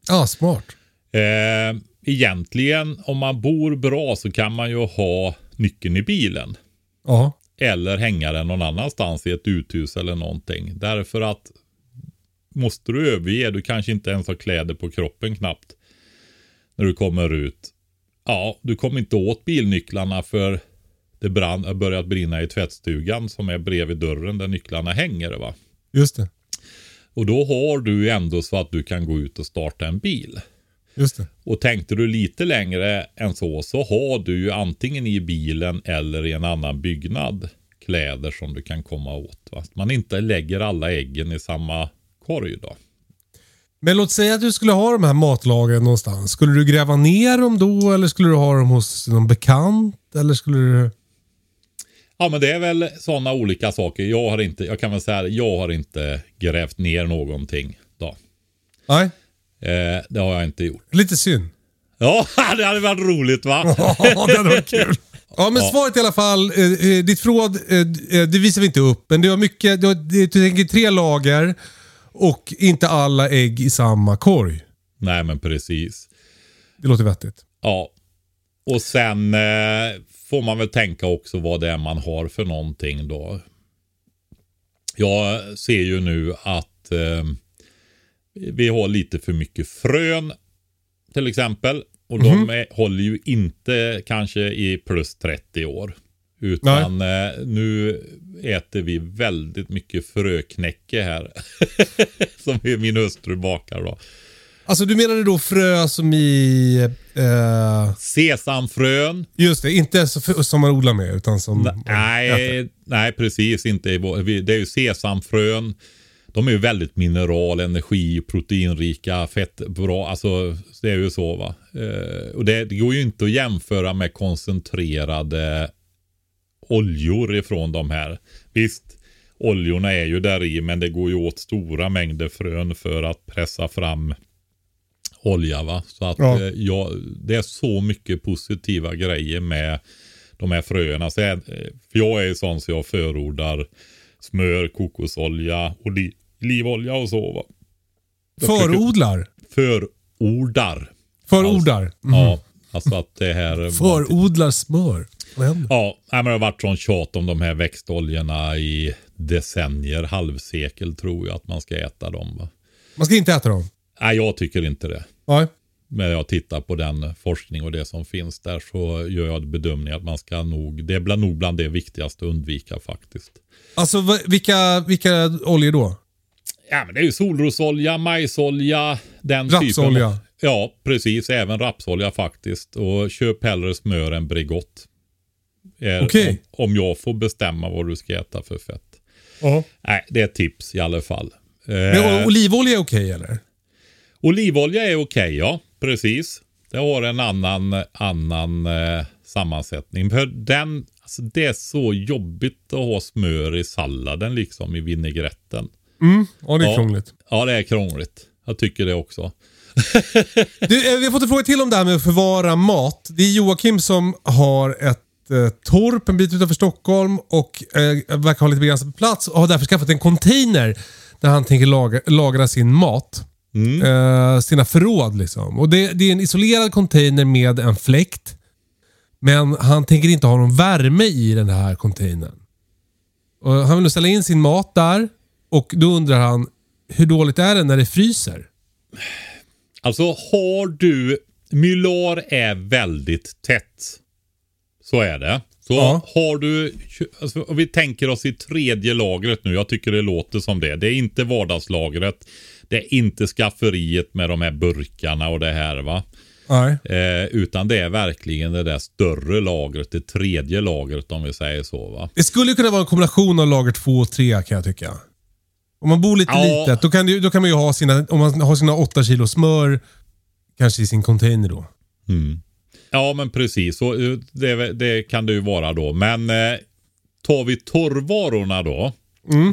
ja smart. Eh, egentligen om man bor bra så kan man ju ha nyckeln i bilen. Ja. Eller hänga den någon annanstans i ett uthus eller någonting. Därför att måste du överge, du kanske inte ens har kläder på kroppen knappt. När du kommer ut. Ja, du kommer inte åt bilnycklarna för det brann, har börjat brinna i tvättstugan som är bredvid dörren där nycklarna hänger. Va? Just det. Och då har du ändå så att du kan gå ut och starta en bil. Just det. Och tänkte du lite längre än så så har du ju antingen i bilen eller i en annan byggnad kläder som du kan komma åt. Va? Att man inte lägger alla äggen i samma korg då. Men låt säga att du skulle ha de här matlagren någonstans. Skulle du gräva ner dem då eller skulle du ha dem hos någon bekant? Eller skulle du... Ja men det är väl sådana olika saker. Jag har inte, jag kan väl säga jag har inte grävt ner någonting då. Nej, Eh, det har jag inte gjort. lite synd. Ja, det hade varit roligt va? Ja, det hade varit kul. Ja, men svaret i alla fall. Eh, eh, ditt förråd, eh, eh, det visar vi inte upp. Men du har mycket, du, har, du tänker tre lager och inte alla ägg i samma korg. Nej men precis. Det låter vettigt. Ja. Och sen eh, får man väl tänka också vad det är man har för någonting då. Jag ser ju nu att eh, vi har lite för mycket frön till exempel. Och de är, håller ju inte kanske i plus 30 år. Utan eh, nu äter vi väldigt mycket fröknäcke här. som min hustru bakar då. Alltså du menade då frö som i... Eh, Sesamfrön. just det, inte som man odlar med utan som... Nej, nej, precis inte. i vår- Det är ju sesamfrön. De är ju väldigt mineral, energi, proteinrika, fett, bra. Alltså det är ju så va. Eh, och det, det går ju inte att jämföra med koncentrerade oljor ifrån de här. Visst, oljorna är ju där i men det går ju åt stora mängder frön för att pressa fram olja va. Så att Ja. eh, ja, det är så mycket positiva grejer med de här fröerna. Så jag, för jag är sån så jag förordar smör, kokosolja, oli- olivolja och så va. Jag försöker- Förodlar. Förordar. Förordar. Mm. Ja, alltså att det här... Förodlar smör. Ja, men det har varit sån tjat om de här växtoljorna i decennier, halvsekel tror jag att man ska äta dem. Va? Man ska inte äta dem. Nej, jag tycker inte det. Nej. Men jag tittar på den forskning och det som finns där så gör jag bedömningen att man ska nog, det är bland, nog bland det viktigaste att undvika faktiskt. Alltså vilka, vilka oljor då? Ja men det är ju solrosolja, majsolja, den typen. Ja, precis. Även rapsolja faktiskt. Och köp hellre smör än Bregott. Är- Okej. Om, om jag får bestämma vad du ska äta för fett. Ja. Nej, det är ett tips i alla fall. Eh, Men o- olivolja är okej eller? Olivolja är okej, ja. Precis. Det har en annan, annan eh, sammansättning. För den, alltså det är så jobbigt att ha smör i salladen liksom i vinägretten. Mm. Ja, det är Ja. krångligt. Ja, det är krångligt. Jag tycker det också. Du, eh, vi har fått en fråga till om det här med att förvara mat. Det är Joakim som har ett eh, torp en bit utanför Stockholm och eh, verkar ha lite begränsad plats och har därför skaffat en container där han tänker lagra, lagra sin mat. Eh, sina förråd liksom. Och det, det är en isolerad container med en fläkt. Men han tänker inte ha någon värme i den här containern. Och han vill nu ställa in sin mat där och då undrar han hur dåligt är det när det fryser? Alltså har du, mylar är väldigt tätt. Så är det. Så Ja. har du, alltså, om vi tänker oss i tredje lagret nu, jag tycker det låter som det. Det är inte vardagslagret. Det är inte skafferiet med de här burkarna och det här va. Nej. Eh, utan det är verkligen det där större lagret, det tredje lagret om vi säger så va. Det skulle kunna vara en kombination av lager 2 och 3 kan jag tycka. Om man bor lite Ja. litet, då kan, det, då kan man ju ha sina, om man har sina 8 kilo smör kanske i sin container då. Ja men precis, så, eh, det, det kan det ju vara då. Men eh, tar vi torrvarorna då.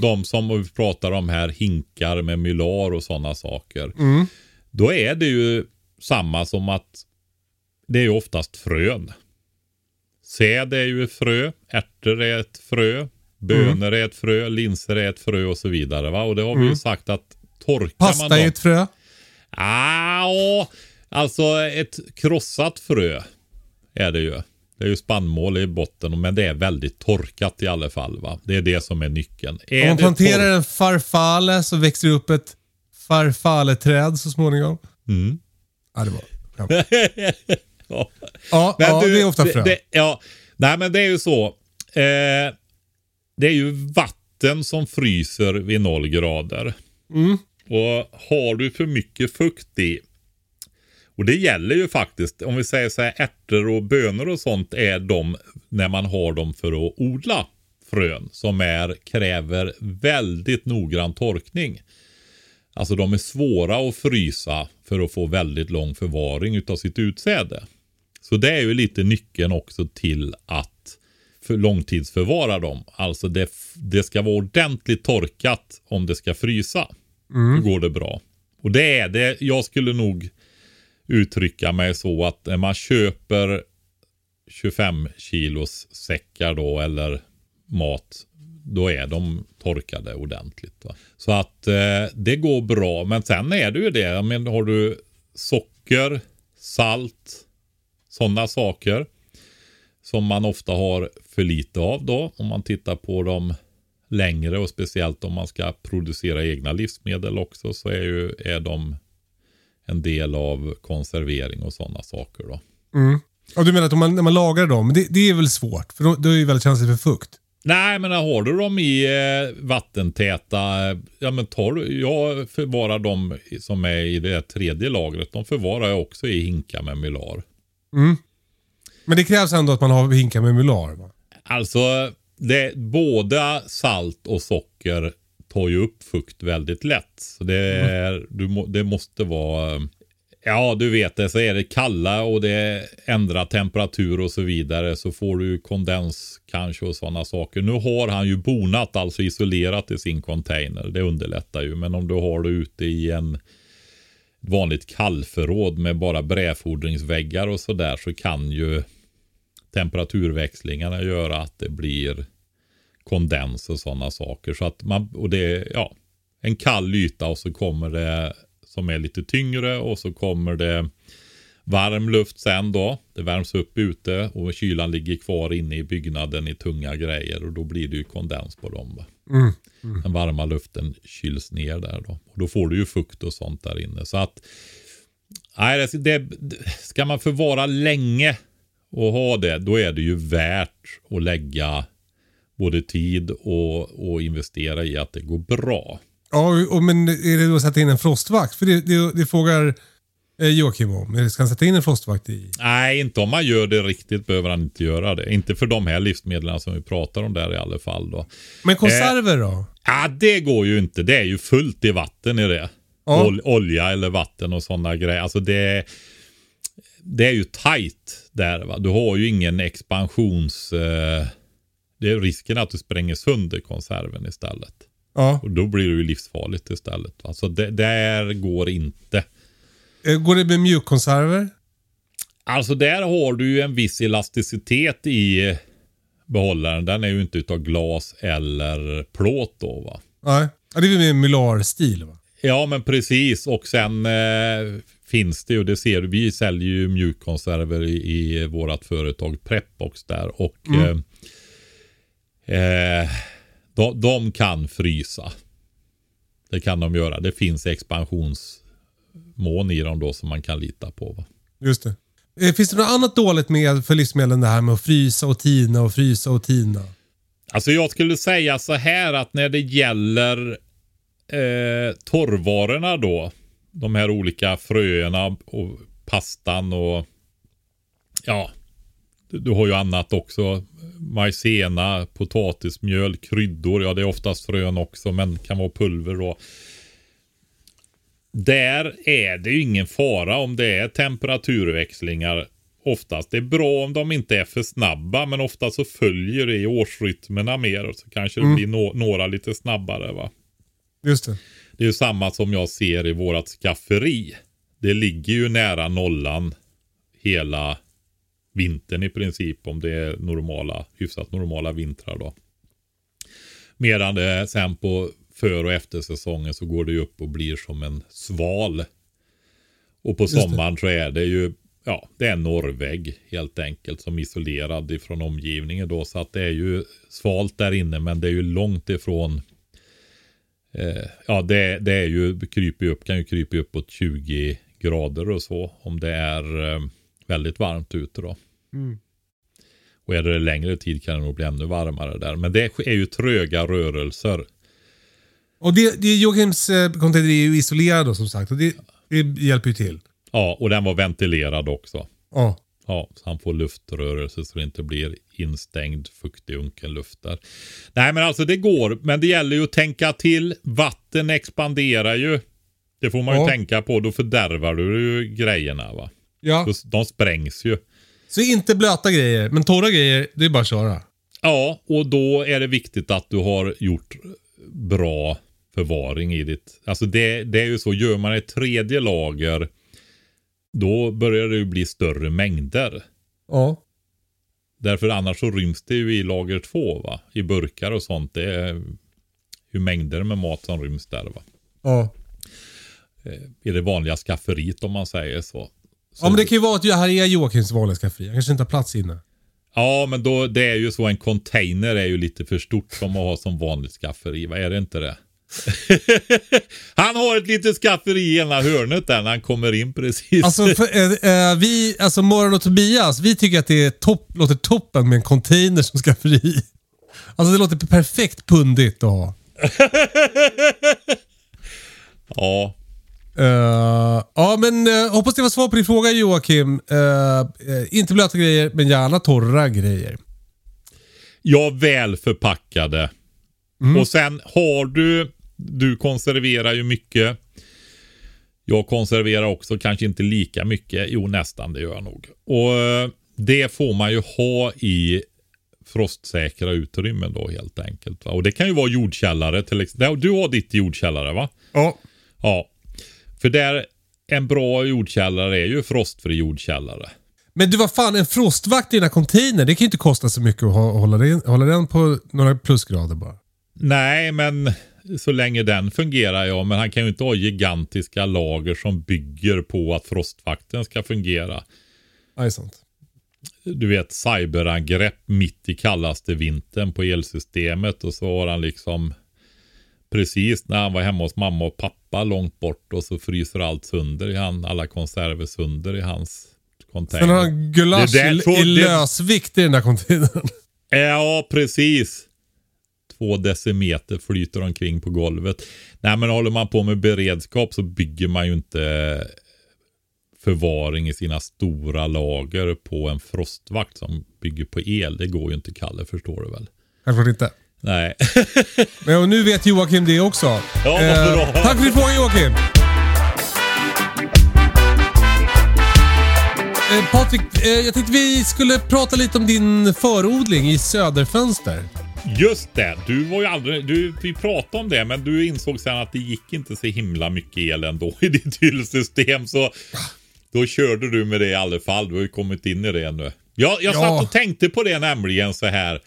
De som vi pratar om här, hinkar med mylar och sådana saker. Då är det ju samma som att det är ju oftast frön. Säd är ju ett frö, ärtor är ett frö, bönor är ett frö, linser är ett frö och så vidare. Va? Och det har vi ju sagt att torkar man Pasta dem... i ett frö. Ah, alltså ett krossat frö är det ju. Det är ju spannmål i botten, men det är väldigt torkat i alla fall. Va? Det är det som är nyckeln. Är Om man planterar en farfalle så växer det upp ett farfalleträd så småningom. Mm. Ja, det var... Ja, ja. ja du, det är ofta frö. Det, ja, nej men det är ju så. Eh, det är ju vatten som fryser vid noll grader. Mm. Och har du för mycket fukt i. Och det gäller ju faktiskt, om vi säger så här ärtor och bönor och sånt är de när man har dem för att odla frön som är, kräver väldigt noggrann torkning. Alltså de är svåra att frysa för att få väldigt lång förvaring utav sitt utsäde. Så det är ju lite nyckeln också till att för långtidsförvara dem. Alltså det, det ska vara ordentligt torkat om det ska frysa. Då går det bra. Och det är det. Jag skulle nog uttrycka mig så att när man köper 25 kilos säckar då eller mat. Då är de torkade ordentligt. Va? Så att eh, det går bra. Men sen är det ju det. Men har du socker, salt, sådana saker. Som man ofta har för lite av då. Om man tittar på dem längre och speciellt om man ska producera egna livsmedel också så är, ju, är de en del av konservering och sådana saker då. Mm. Och du menar att om man, när man lagar dem, det, det är väl svårt? För då, då är det väldigt känsligt för fukt. Nej, men har du dem i eh, vattentäta, ja men tar du, jag förvarar dem som är i det tredje lagret, de förvarar jag också i hinkar med mylar. Men det krävs ändå att man har hinkar med mylar. Va? Alltså, det, båda salt och socker tar ju upp fukt väldigt lätt. Så det, är, du må, det måste vara, ja du vet det, så är det kalla och det ändrar temperatur och så vidare så får du kondens kanske och sådana saker. Nu har han ju bonat, alltså isolerat i sin container. Det underlättar ju. Men om du har det ute i en vanligt kallförråd med bara brädfordringsväggar och sådär så kan ju temperaturväxlingarna göra att det blir kondens och sådana saker. Så att man, och det är ja, en kall yta och så kommer det som är lite tyngre och så kommer det varm luft sen då. Det värms upp ute och kylan ligger kvar inne i byggnaden i tunga grejer och då blir det ju kondens på dem. Va? Den varma luften kyls ner där då. Och då får du ju fukt och sånt där inne. Så att nej, det, det, ska man förvara länge och ha det, då är det ju värt att lägga både tid och, och investera i att det går bra. Ja, och, men är det då att sätta in en frostvakt? För det, det, det frågar eh, Joakim om? Ska han sätta in en frostvakt i? Nej, inte om man gör det riktigt behöver han inte göra det. Inte för de här livsmedlen som vi pratar om där i alla fall. Då. Men konserver då? Ja, det går ju inte. Det är ju fullt i vatten i det. Ja. Ol olja eller vatten och sådana grejer. Alltså det, det är ju tight där. Va? Du har ju ingen expansions... Eh, det är risken att du spränger sönder konserven istället. Ja. Och då blir det ju livsfarligt istället. Alltså det där går inte. Eh, Går det med mjukkonserver? Alltså där har du ju en viss elasticitet i behållaren. Den är ju inte utav glas eller plåt då va. Nej. Ja, det är väl med Mylar-stil va? Ja men precis och sen eh, finns det ju, det ser vi säljer ju mjukkonserver i, i vårat företag Prepbox där och eh, eh, de, de kan frysa. Det kan de göra. Det finns expansionsmån i dem då som man kan lita på. Va? Just det. Eh, Finns det något annat dåligt med för livsmedlen det här med att frysa och tina och frysa och tina? Alltså jag skulle säga så här att när det gäller eh, torrvarorna då. De här olika fröerna och pastan och ja, du, du har ju annat också. Majsena, potatismjöl, kryddor. Ja, det är oftast frön också, men kan vara pulver då. Där är det ju ingen fara om det är temperaturväxlingar oftast. Det är bra om de inte är för snabba, men ofta så följer det i årsrytmerna mer. Och så kanske det blir nå- några lite snabbare. va. Just det. Det är ju samma som jag ser i vårat skafferi. Det ligger ju nära nollan hela vintern i princip om det är normala, hyfsat normala vintrar då. Medan det sen på för och eftersäsongen så går det ju upp och blir som en sval. Och på sommaren så är det ju, ja, det är en norrvägg helt enkelt som isolerad ifrån omgivningen då. Så att det är ju svalt där inne men det är ju långt ifrån Eh, ja, det, det är ju, kryper upp, kan ju krypa uppåt 20 grader och så om det är eh, väldigt varmt ute då. Och är det längre tid kan det nog bli ännu varmare där. Men det är ju tröga rörelser. Och det, det Joakims eh, container är ju isolerad då, som sagt. Och det, det hjälper ju till. Ja, och den var ventilerad också. Ja. Ja, så han får luftrörelse så det inte blir instängd fuktig unken luft där. Nej men alltså det går, men det gäller ju att tänka till. Vatten expanderar ju. Det får man ju Ja. tänka på, då fördärvar du ju grejerna va. ja. Så De sprängs ju. Så inte blöta grejer, men torra grejer, det är bara att köra. Ja, och då är det viktigt att du har gjort bra förvaring i ditt... Alltså det, det är ju så, gör man ett tredje lager då börjar det ju bli större mängder. Ja. Därför annars så ryms det ju i lager två va? I burkar och sånt. Det är ju mängder med mat som ryms där va. Ja. I det vanliga skafferiet om man säger så. så Ja men det kan ju vara att det här är Joakims vanliga skafferi. Han kanske inte har plats inne. Ja, men då, det är ju så en container är ju lite för stort som att ha som vanligt skafferi. Vad är det inte det? han har ett litet skafferi i ena hörnet där när han kommer in precis. Alltså, för, eh, eh, vi, alltså Morgon och Tobias, vi tycker att det är topp, låter toppen med en container som skafferi. Alltså det låter perfekt pundigt att ha. ja, Eh, ja men uh, hoppas det var svar på din fråga Joakim. Eh, inte blöta grejer, men gärna torra grejer. ja, väl förpackade. Och sen har du, du konserverar ju mycket. Jag konserverar också, kanske inte lika mycket. Jo, nästan det gör jag nog. Och eh, det får man ju ha i frostsäkra utrymmen då helt enkelt. Va? Och det kan ju vara jordkällare till exempel. Du har ditt jordkällare va? Ja. Ja. För där, en bra jordkällare är ju frostfri jordkällare. Men du vad fan, en frostvakt i den här containern, det kan ju inte kosta så mycket att hå- hålla den, hålla den på några plusgrader bara. Nej, men så länge den fungerar ja. Men han kan ju inte ha gigantiska lager som bygger på att frostvakten ska fungera. Är sant. Du vet cyberangrepp mitt i kallaste vintern på elsystemet och så har han liksom precis när han var hemma hos mamma och pappa långt bort och så fryser allt sönder i han, alla konserver sönder i hans container. Sen har han gulasch i, i lösvikt i den där containern. Ja, precis. Två decimeter flyter omkring på golvet. Nej, men håller man på med beredskap så bygger man ju inte förvaring i sina stora lager på en frostvakt som bygger på el. Det går ju inte Kalle, förstår du väl? Självklart inte. Nej. Men och nu vet Joakim det också. Eh, Ja, vad bra. tack för din fråga Joakim. Eh, Patrik, eh, jag tänkte vi skulle prata lite om din förodling i Söderfönster. Just det, du var ju aldrig, du, vi pratade om det men du insåg sen att det gick inte så himla mycket el ändå i ditt hyllsystem så då körde du med det i alla fall. Du har ju kommit in i det nu. Jag, jag Ja. satt och tänkte på det nämligen så här.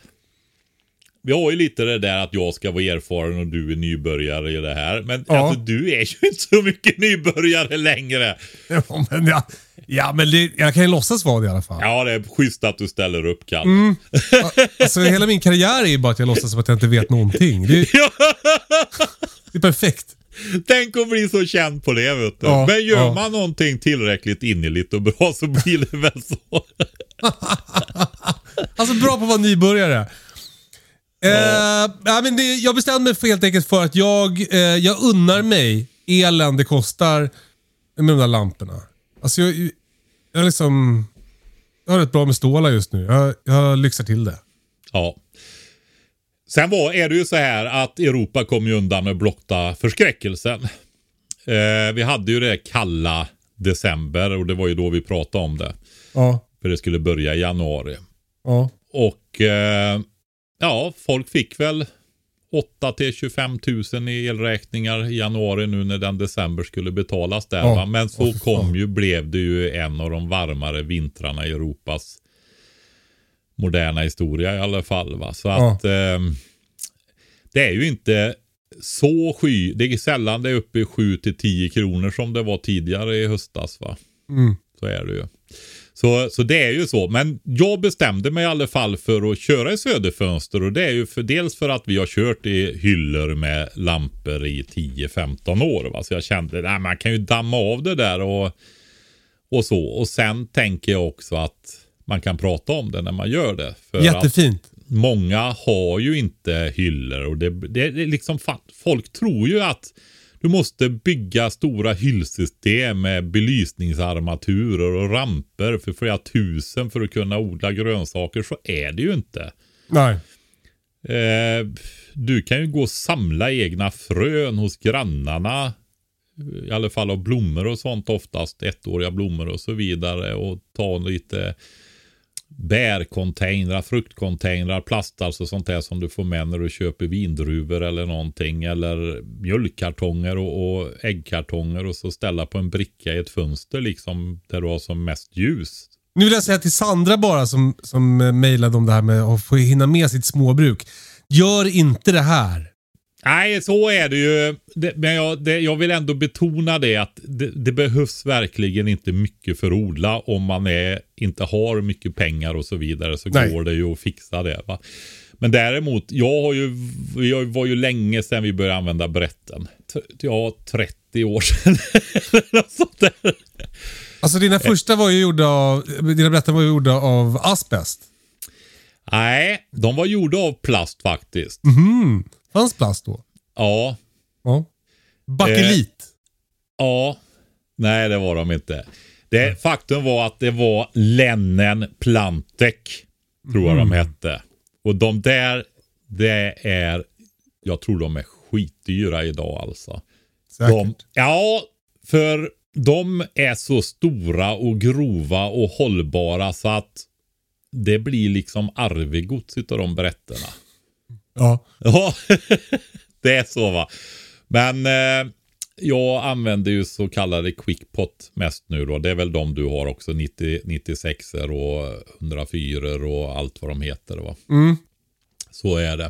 Vi har ju lite det där att jag ska vara erfaren och du är nybörjare i det här. Men Ja. alltså, du är ju inte så mycket nybörjare längre. Ja, men, ja, ja, men det, jag kan ju låtsas vara det i alla fall. Ja, det är schysst att du ställer upp Kalle. Mm. Alltså, hela min karriär är ju bara att jag låtsas som att jag inte vet någonting. Det, är- det är perfekt. Tänk att bli så känd på det vet du. Ja, Men gör ja. man någonting tillräckligt innerligt och bra så blir det väl så. Alltså bra på att vara nybörjare. Eh, ja, men det, jag bestämde mig för helt enkelt för att jag, eh, jag unnar mig elen det kostar med de där lamporna. Alltså jag, jag liksom... Jag har rätt bra med stålar just nu. Jag, jag lyxar till det. Ja. Sen var, är det ju så här att Europa kom ju undan med blotta förskräckelsen. Eh, vi hade ju det kalla december och det var ju då vi pratade om det. Ja. För det skulle börja i januari. Ja. Och eh, ja, folk fick väl 8 till 25 000 i elräkningar i januari nu när den december skulle betalas där. Ja. Men så kom ju, blev det ju en av de varmare vintrarna i Europas moderna historia i alla fall. Va? Så Ja. att eh, det är ju inte så sky. Det är sällan det är uppe i 7 till 10 kronor som det var tidigare i höstas. va. Mm. Så är det ju. Så, så det är ju så. Men jag bestämde mig i alla fall för att köra i söderfönster och det är ju för, dels för att vi har kört i hyllor med lampor i 10-15 år. Va? Så jag kände att man kan ju damma av det där och, och så. Och sen tänker jag också att man kan prata om det när man gör det. För att Jättefint. många har ju inte hyllor och det, det, det är liksom folk tror ju att du måste bygga stora hyllsystem med belysningsarmaturer och ramper för flera tusen för att kunna odla grönsaker. Så är det ju inte. Nej. Eh, du kan ju gå och samla egna frön hos grannarna. I alla fall av blommor och sånt oftast. Ettåriga blommor och så vidare. Och ta lite bärcontainrar, fruktcontainrar, plast alltså sånt där som du får med när du köper vindruvor eller någonting. Eller mjölkkartonger och, och äggkartonger och så ställa på en bricka i ett fönster liksom där du har som mest ljus. Nu vill jag säga till Sandra bara som, som mejlade om det här med att få hinna med sitt småbruk. Gör inte det här. Nej, så är det ju. Det, men jag, det, jag vill ändå betona det att det, det behövs verkligen inte mycket för att odla om man är, inte har mycket pengar och så vidare så Nej. går det ju att fixa det. Va? Men däremot, jag har ju, jag var ju länge sedan vi började använda brätten. Ja, 30 år sedan. Något sånt där. Alltså dina första var ju gjorda av, dina brätten var ju gjorda av asbest. Nej, de var gjorda av plast faktiskt. Mhm. Fanns plast då? Ja, Ja. Bakelit. Ja, nej det var de inte. Det, faktum var att det var Lennen Plantek, tror jag de hette. Och de där, det är, jag tror de är skitdyra idag alltså. Säkert. De, ja, för de är så stora och grova och hållbara så att det blir liksom arvegods utav de berätterna. Ja. Ja, det är så va. Men eh, jag använder ju så kallade quickpot mest nu då. Det är väl de du har också. 90, 96 och 104 och allt vad de heter va. Mm. Så är det.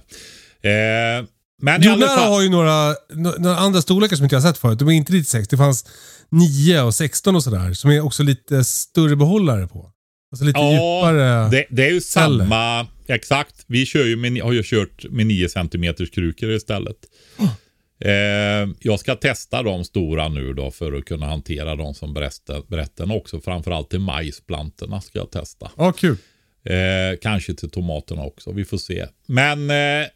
Eh, men Jordnära fall. har ju några, nå- några andra storlekar som inte jag har sett förut. De är inte 96. Det fanns 9 och 16 och sådär. Som är också lite större behållare på. Alltså lite Ja, djupare. det, det är ju celler. samma. Exakt. Vi kör ju med, har ju kört med 9 cm krukor istället. Eh, jag ska testa de stora nu då för att kunna hantera dem som berätten, berätten också. Framförallt till majsplantorna ska jag testa. Ja, kul. Eh, kanske till tomaterna också. Vi får se. Men eh,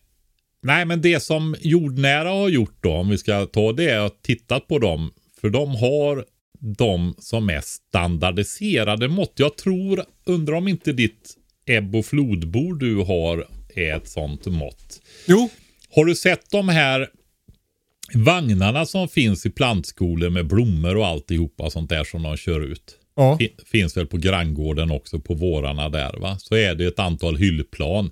nej, men det som jordnära har gjort då, om vi ska ta det och tittat på dem. För de har de som är standardiserade mått. Jag tror, undrar om inte ditt ebb och flodbord du har är ett sånt mått. Jo. Har du sett de här vagnarna som finns i plantskolor med blommor och alltihopa sånt där som de kör ut? Ja. Fin- Finns väl på granngården också på vårarna där va. Så är det ett antal hyllplan.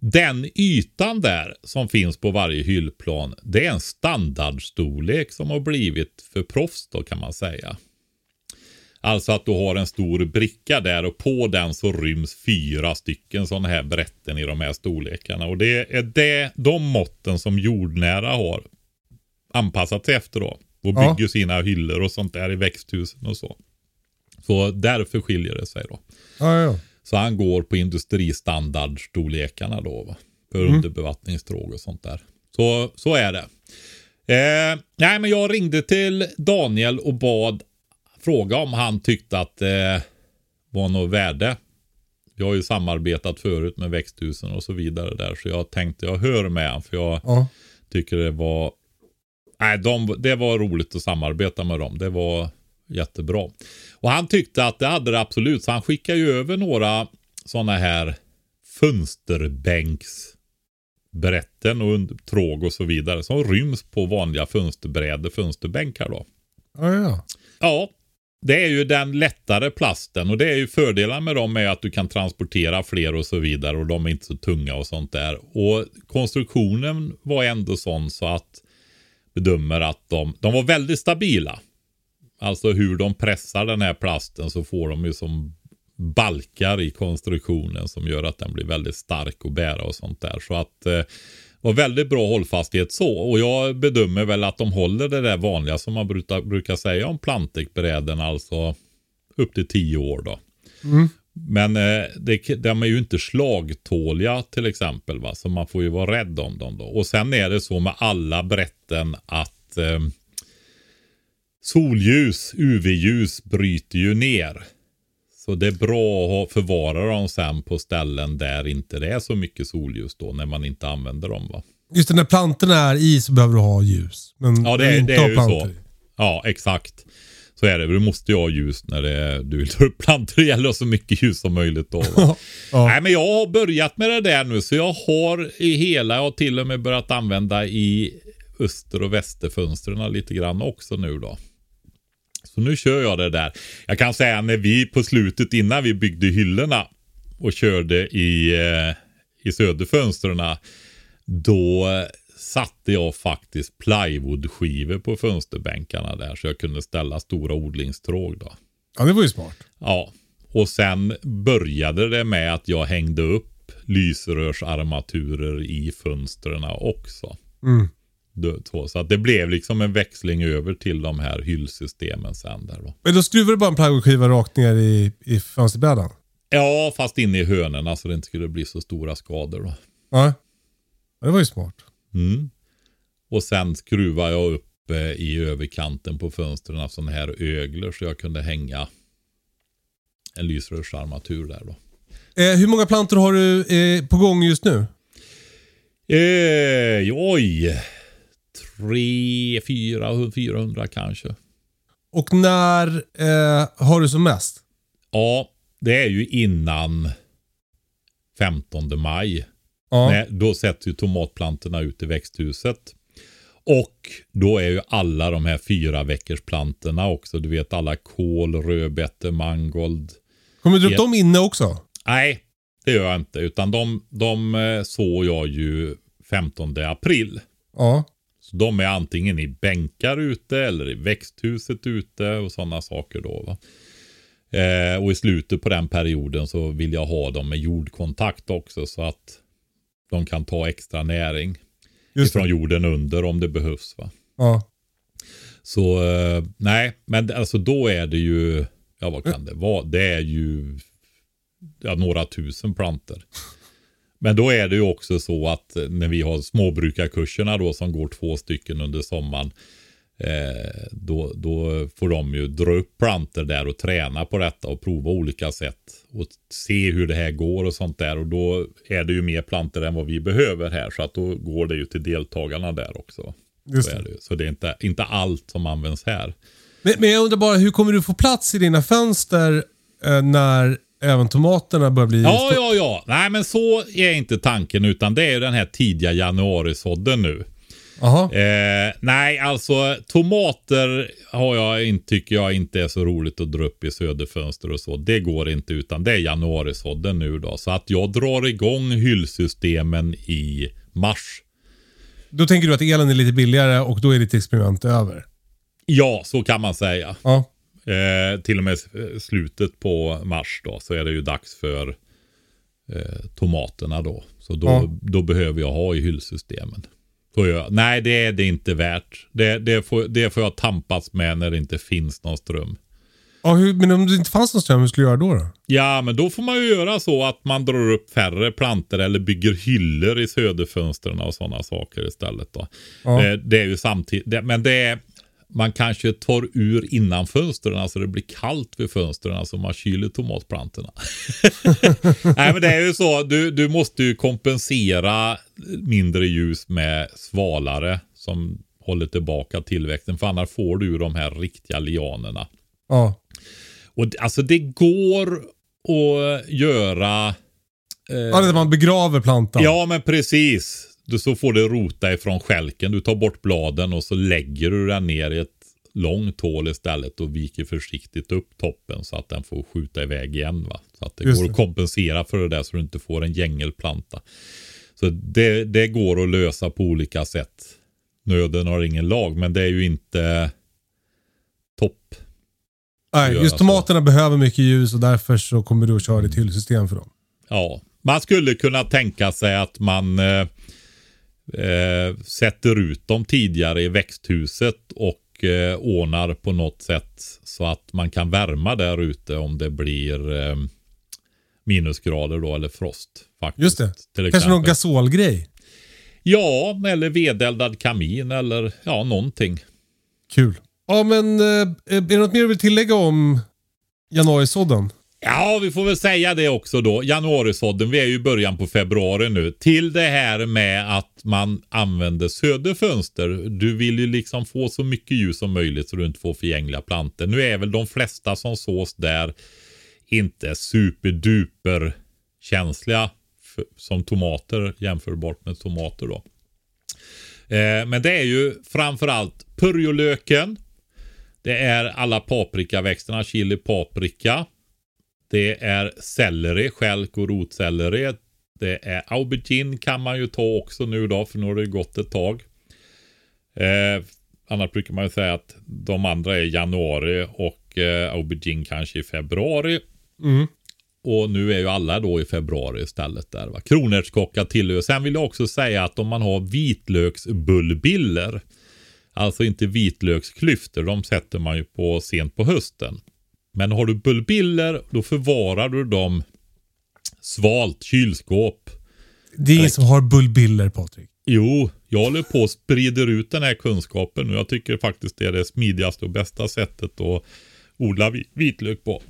Den ytan där som finns på varje hyllplan. Det är en standardstorlek som har blivit för proffs då kan man säga. Alltså att du har en stor bricka där och på den så ryms fyra stycken sådana här brätten i de här storlekarna. Och det är det, de måtten som jordnära har anpassat sig efter då. Och Ja. bygger sina hyllor och sånt där i växthusen och så. Så därför skiljer det sig då. Ja, ja. Så han går på industristandardstorlekarna då. Va? För underbevattningstråg och sånt där. Så, så är det. Eh, nej, men jag ringde till Daniel och bad fråga om han tyckte att det var något värde. Jag har ju samarbetat förut med växthusen och så vidare där. Så jag tänkte jag hör med honom. För jag ja. tycker det var Nej, de, det var roligt att samarbeta med dem. Det var jättebra. Och han tyckte att det hade det absolut. Så han skickade ju över några sådana här fönsterbänksbrätten och tråg och så vidare. Som ryms på vanliga fönsterbrädor, fönsterbänkar då. ja, ja. Ja, det är ju den lättare plasten och det är ju fördelar med dem är att du kan transportera fler och så vidare och de är inte så tunga och sånt där. Och konstruktionen var ändå sån så att bedömer att de, de var väldigt stabila. Alltså hur de pressar den här plasten så får de ju som balkar i konstruktionen som gör att den blir väldigt stark att bära och sånt där. Så att eh, var väldigt bra hållfasthet så. Och jag bedömer väl att de håller det där vanliga som man brukar, brukar säga om plantekbräden, alltså upp till tio år då. Men eh, det, de är ju inte slagtåliga till exempel, va? så man får ju vara rädd om dem då. Och sen är det så med alla brätten att eh, solljus, UV-ljus bryter ju ner. Så det är bra att förvara dem sen på ställen där inte det är så mycket solljus då, när man inte använder dem va. Just det, när plantorna är i så behöver du ha ljus. Men Ja, det är, inte det är ju så. i. Ja, exakt. Så är det. Du måste ju ha ljus när är, du vill ta upp plantor. Det gäller så mycket ljus som möjligt då. Ja. Nej, men jag har börjat med det där nu. Så jag har i hela, jag har till och med börjat använda i öster och västerfönstren lite grann också nu då. Så nu kör jag det där. Jag kan säga när vi på slutet innan vi byggde hyllorna och körde i, eh, i söderfönstren. Då satte jag faktiskt plywoodskivor på fönsterbänkarna där så jag kunde ställa stora odlingstråg då. ja, det var ju smart. Ja, och sen började det med att jag hängde upp lysrörsarmaturer i fönstren också. Mm. Då- Så att det blev liksom en växling över till de här hyllsystemen sen där då. Men då skruvar du bara en plywoodskiva rakt ner i, i fönsterbrädan? Ja, fast inne i hönorna så det inte skulle bli så stora skador då. Ja. Det var ju smart. Mm. Och sen skruvar jag upp eh, i överkanten på fönstren sådana här öglor så jag kunde hänga en lysrörsarmatur där då. Eh, hur många plantor har du eh, på gång just nu? Eh, oj. Tre, fyra, 400 kanske. Och när eh, har du som mest? Ja, det är ju innan 15 maj. Ja. Nej, då sätts ju tomatplantorna ut i växthuset. Och då är ju alla de här fyra veckors plantorna också. Du vet alla kål, rödbetor, mangold. Kommer du upp dem inne också? Nej, det gör jag inte. Utan de, de eh, såg jag ju 15 april. Ja. Så de är antingen i bänkar ute eller i växthuset ute och sådana saker då. Va? Eh, och i slutet på den perioden så vill jag ha dem med jordkontakt också så att de kan ta extra näring Just ifrån det. jorden under om det behövs. Va? Ja. Så eh, nej, men alltså då är det ju, ja vad kan det vara? Det är ju ja, några tusen planter. Men då är det ju också så att eh, när vi har småbrukarkurserna då som går två stycken under sommaren. Eh, då, då får de ju dra upp planter där och träna på detta och prova olika sätt. Och se hur det här går och sånt där. Och då är det ju mer planter än vad vi behöver här. Så att då går det ju till deltagarna där också. Just Så, det. det. ju. så det är inte, inte allt som används här. Men, men jag undrar bara, hur kommer du få plats i dina fönster eh, när även tomaterna börjar bli... Ja, ja, ja. Nej, men så är inte tanken, utan det är den här tidiga januarisådden nu. Eh, nej, alltså tomater har jag tycker jag inte är så roligt att dra upp i söderfönster och så. Det går inte utan det är januarisådden nu då. Så att jag drar igång hyllsystemen i mars. Då tänker du att elen är lite billigare och då är ditt experiment över? Ja, så kan man säga. Ja. Eh, till och med slutet på mars då så är det ju dags för eh, tomaterna då. Så då, Ja. då behöver jag ha i hyllsystemen. Så jag, nej, det är det inte värt. Det, det, får, det får jag tampas med när det inte finns någon ström. ja hur, men om det inte fanns någon ström, hur skulle du göra då? då? Ja, men då får man ju göra så att man drar upp färre planter eller bygger hyllor i söderfönstren och sådana saker istället. Då. Ja. Eh, Det är ju samtidigt, men det är, man kanske tar ur innan fönstren så det blir kallt vid fönstren så man kyler tomatplantorna. Nej men det är ju så, du, du måste ju kompensera mindre ljus med svalare som håller tillbaka tillväxten för annars får du ju de här riktiga lianerna. Ja. Och alltså det går att göra... Eh, ja, det man begraver plantan. ja men precis. Du så får det rota ifrån skälken. Du tar bort bladen och så lägger du den ner i ett långt hål istället och viker försiktigt upp toppen så att den får skjuta iväg igen. Va? Så att det Just går det. att kompensera för det där så du inte får en gängelplanta. Så det, det går att lösa på olika sätt. Nöden har ingen lag men det är ju inte topp. Nej, just så. tomaterna behöver mycket ljus och därför så kommer du att köra ditt hyllsystem för dem. Ja, man skulle kunna tänka sig att man eh, eh, sätter ut dem tidigare i växthuset och eh, ordnar på något sätt så att man kan värma där ute om det blir eh, minusgrader då eller frost. Faktiskt, Just det. Kanske någon gasolgrej. Ja, eller vedeldad kamin eller ja, någonting. Kul. Ja, men eh, är det något mer du vill tillägga om januarisådden? Ja, vi får väl säga det också då. Januarisådden, vi är ju i början på februari nu. Till det här med att man använder söderfönster. Du vill ju liksom få så mycket ljus som möjligt så du inte får förgängliga plantor. Nu är väl de flesta som sås där inte superduper känsliga för, som tomater jämförbart med tomater då. Eh, men det är ju framförallt purjolöken. Det är alla paprikaväxterna, chili paprika. Det är selleri, stjälk och rotselleri. Det är aubergine kan man ju ta också nu då, för nu har det gått ett tag. Eh, annars brukar man ju säga att de andra är januari och eh, aubergine kanske i februari. Mm. Och nu är ju alla då i februari istället där va. Kronärtskocka tillhör. Sen vill jag också säga att om man har vitlöksbullbiller. Alltså inte vitlöksklyftor. De sätter man ju på sent på hösten. Men har du bullbiller då förvarar du dem svalt kylskåp. Det är ingen som har bullbiller, Patrik. Jo, jag håller på och sprider ut den här kunskapen och jag tycker faktiskt det är det smidigaste och bästa sättet att odla vi- vitlök på.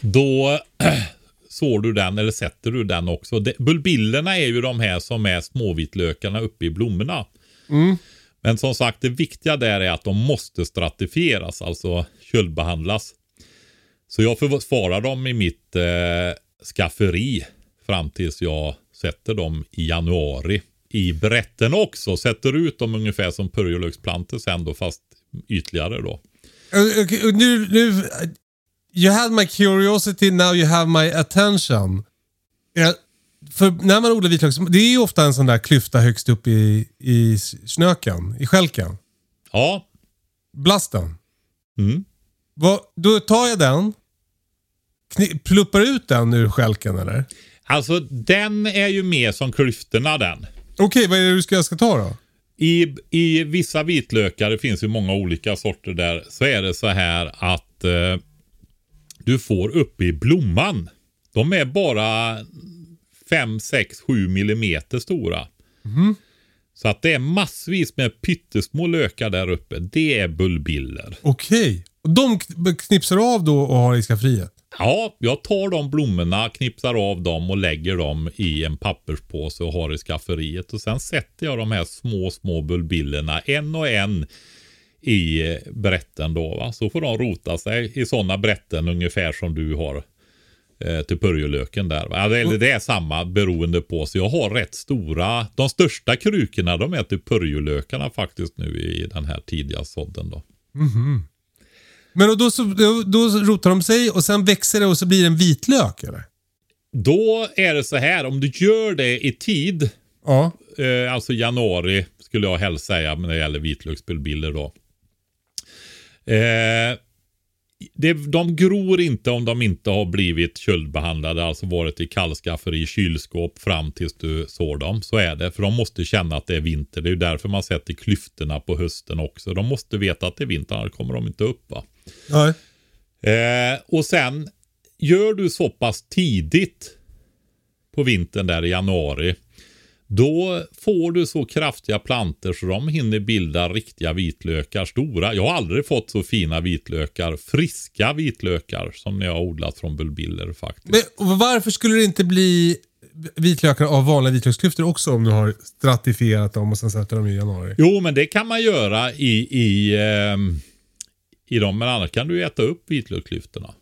Då sår du den eller sätter du den också. Bulbillerna är ju de här som är småvitlökarna uppe i blommorna. Men som sagt, det viktiga där är att de måste stratifieras, alltså köldbehandlas. Så jag förvarar dem i mitt eh, skafferi fram tills jag sätter dem i januari. I brätten också. Sätter ut dem ungefär som purjolöksplantor sen då, fast ytligare då. Eh, okay, nu, nu, eh, you had my curiosity, now you have my attention. Ja, för när man odlar vitlök, det är ju ofta en sån där klyfta högst upp i, i snöken, i skälken. Ja, Blasten. mm. Vad, då tar jag den, pluppar ut den ur skälken eller? alltså den är ju mer som klyftorna den. Okej, vad är det du ska, jag ska ta då? I, I vissa vitlökar, det finns ju många olika sorter där, så är det så här att eh, du får uppe i blomman. De är bara 5, 6, 7 millimeter stora. Så att det är massvis med pyttesmå lökar där uppe. Det är bullbiller. Okej. Och de knipsar av då och har i skafferiet? Ja, jag tar de blommorna, knipsar av dem och lägger dem i en papperspåse och har i skafferiet. Och sen sätter jag de här små, små bulbillerna en och en i eh, brätten då. Va? Så får de rota sig i sådana brätten ungefär som du har eh, till purjolöken där. Eller det är samma beroende på. Så jag har rätt stora, de största krukorna de är till purjolökarna faktiskt nu i den här tidiga sådden då. Men då, då, så- då, då rotar de sig och sen växer det och så blir det en vitlök eller? Då är det så här, om du gör det i tid, Ja. eh, alltså januari skulle jag helst säga när det gäller vitlöksbulbiller då. Eh, det, de gror inte om de inte har blivit köldbehandlade, alltså varit i kallskaffer i kylskåp fram tills du sår dem. Så är det, för de måste känna att det är vinter. Det är ju därför man sätter klyftorna på hösten också. De måste veta att det är vinter, annars kommer de inte upp. Va? Nej. Eh, och sen gör du så pass tidigt på vintern där i januari. Då får du så kraftiga planter så de hinner bilda riktiga vitlökar stora. Jag har aldrig fått så fina vitlökar, friska vitlökar som när jag har odlat från bulbiller faktiskt. Men varför skulle det inte bli vitlökar av vanliga vitlöksklyftor också om du har stratifierat dem och sen sätter dem i januari? Jo, men det kan man göra i, i, ehm, i dem, men annars kan du äta upp vitlöksklyftorna.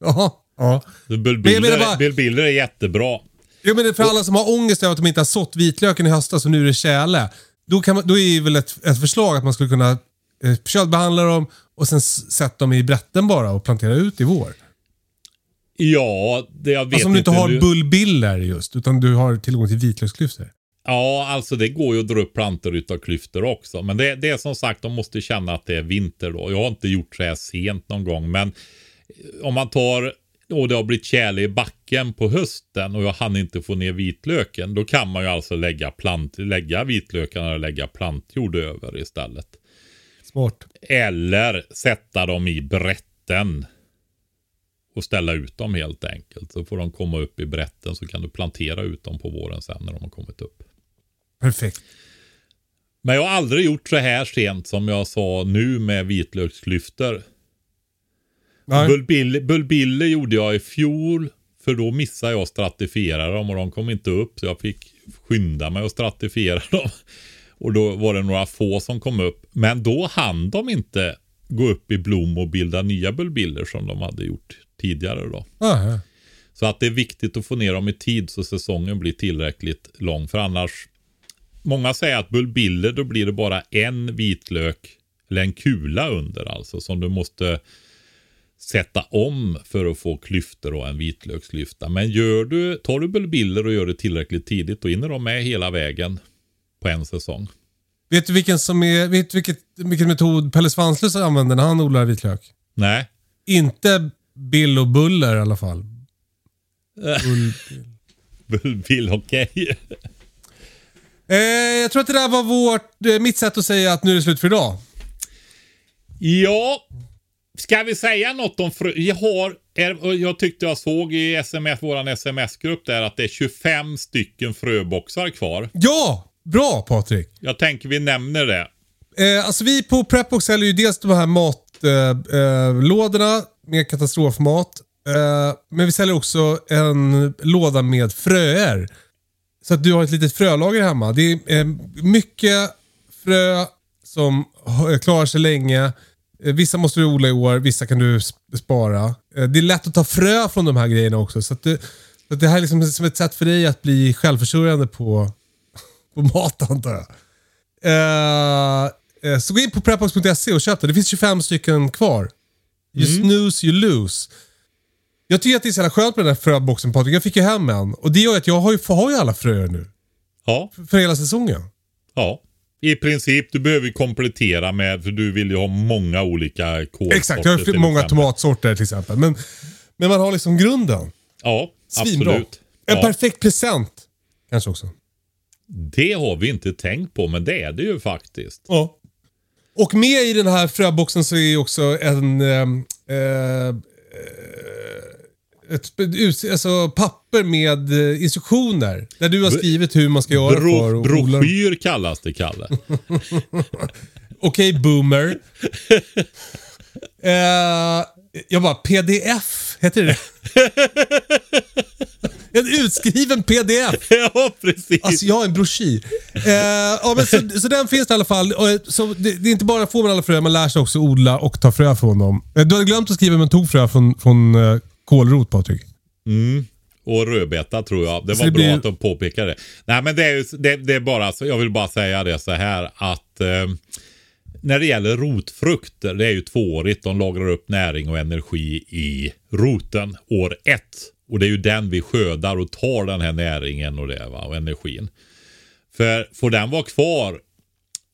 Jaha. Ja. Bulbiller, bara- bulbiller är jättebra. Ja, men det är för alla som har ångest över att de inte har sått vitlöken i höstas och nu är det tjäle. Då, kan man, då är väl ett, ett förslag att man skulle kunna eh, köldbehandla dem och sen sätta dem i brätten bara och plantera ut i vår. Ja, det jag vet Alltså om du inte har nu- bulbiller just, utan du har tillgång till vitlöksklyftor. Ja, alltså det går ju att dra upp plantor utav klyftor också. Men det, det är som sagt, de måste känna att det är vinter då. Jag har inte gjort så här sent någon gång, men om man tar och det har blivit tjäle i backen på hösten och jag hann inte få ner vitlöken. Då kan man ju alltså lägga, plant, lägga vitlökarna och lägga plantjord över istället. Smart. Eller sätta dem i brätten. Och ställa ut dem helt enkelt. Så får de komma upp i brätten så kan du plantera ut dem på våren sen när de har kommit upp. Perfekt. Men jag har aldrig gjort så här sent som jag sa nu med vitlöksklyftor. Bulbille, bulbille gjorde jag i fjol. För då missade jag att stratifiera dem och de kom inte upp. Så jag fick skynda mig att stratifiera dem. Och då var det några få som kom upp. Men då hann de inte gå upp i blom och bilda nya bulbiller som de hade gjort tidigare då. Aha. Så att det är viktigt att få ner dem i tid så säsongen blir tillräckligt lång. För annars, många säger att bulbiller då blir det bara en vitlök, eller en kula under alltså, som du måste sätta om för att få klyftor och en vitlöksklyfta. Men gör du, tar du bulbiller och gör det tillräckligt tidigt, då hinner de med hela vägen på en säsong. Vet du vilken som är, vet du vilket, vilken metod Pelle Svanslös använder när han odlar vitlök? Nej, Inte Bill och Buller i alla fall. Bull, bulbill, okej. eh, jag tror att det där var vårt, eh, mitt sätt att säga att nu är det slut för idag. Ja, ska vi säga något om frö? Jag, har, jag tyckte jag såg i SMS, våran sms-grupp där att det är 25 stycken fröboxar kvar. Ja! Bra Patrik! Jag tänker vi nämner det. Eh, alltså vi på Prepbox säljer ju dels de här matlådorna eh, lådorna med katastrofmat. Eh, men vi säljer också en låda med fröer. Så att du har ett litet frölager hemma. Det är eh, mycket frö som klarar sig länge. Eh, vissa måste du odla i år, vissa kan du sp- spara. Eh, det är lätt att ta frö från de här grejerna också. Så, det, så det här är liksom som ett sätt för dig att bli självförsörjande på, på mat antar jag. Eh, så gå in på prepbox.se och köp det. Det finns 25 stycken kvar. You snooze, you lose. Jag tycker att det är så jävla skönt med den här fröboxen Patrik. Jag fick ju hem en. Och det gör att jag har ju, har ju alla fröer nu. Ja, För hela säsongen. ja. I princip, du behöver komplettera med, för du vill ju ha många olika kolsorter. Exakt, jag har många exempel. tomatsorter till exempel. Men, men man har liksom grunden. Ja, Svinbra. absolut. En Ja, perfekt present. Kanske också. det har vi inte tänkt på, men det är det ju faktiskt. Ja. Och med i den här fröboxen så är ju också en... ehm, eh, ett alltså papper med eh, instruktioner. Där du har skrivit hur man ska göra för Bro, odla. broschyr kallas det, Kalle. Okej, boomer. eh, jag bara, pdf, heter det En utskriven pdf. ja, precis. Alltså jag har en broschyr. Eh, ja, men så, så den finns i alla fall. Eh, så det, det är inte bara får man alla frö, man lär sig också odla och ta frö från dem. Eh, du hade glömt att skriva men tog frö från, från kålrot Patrik. Och rödbeta tror jag. Det Så var det bra blir- att de påpekade det. Nej men det är, det, det är bara så, jag vill bara säga det så här att eh, när det gäller rotfrukter, det är ju tvåårigt. De lagrar upp näring och energi i roten år ett. Och det är ju den vi skördar och tar den här näringen och det va, och energin. För får den vara kvar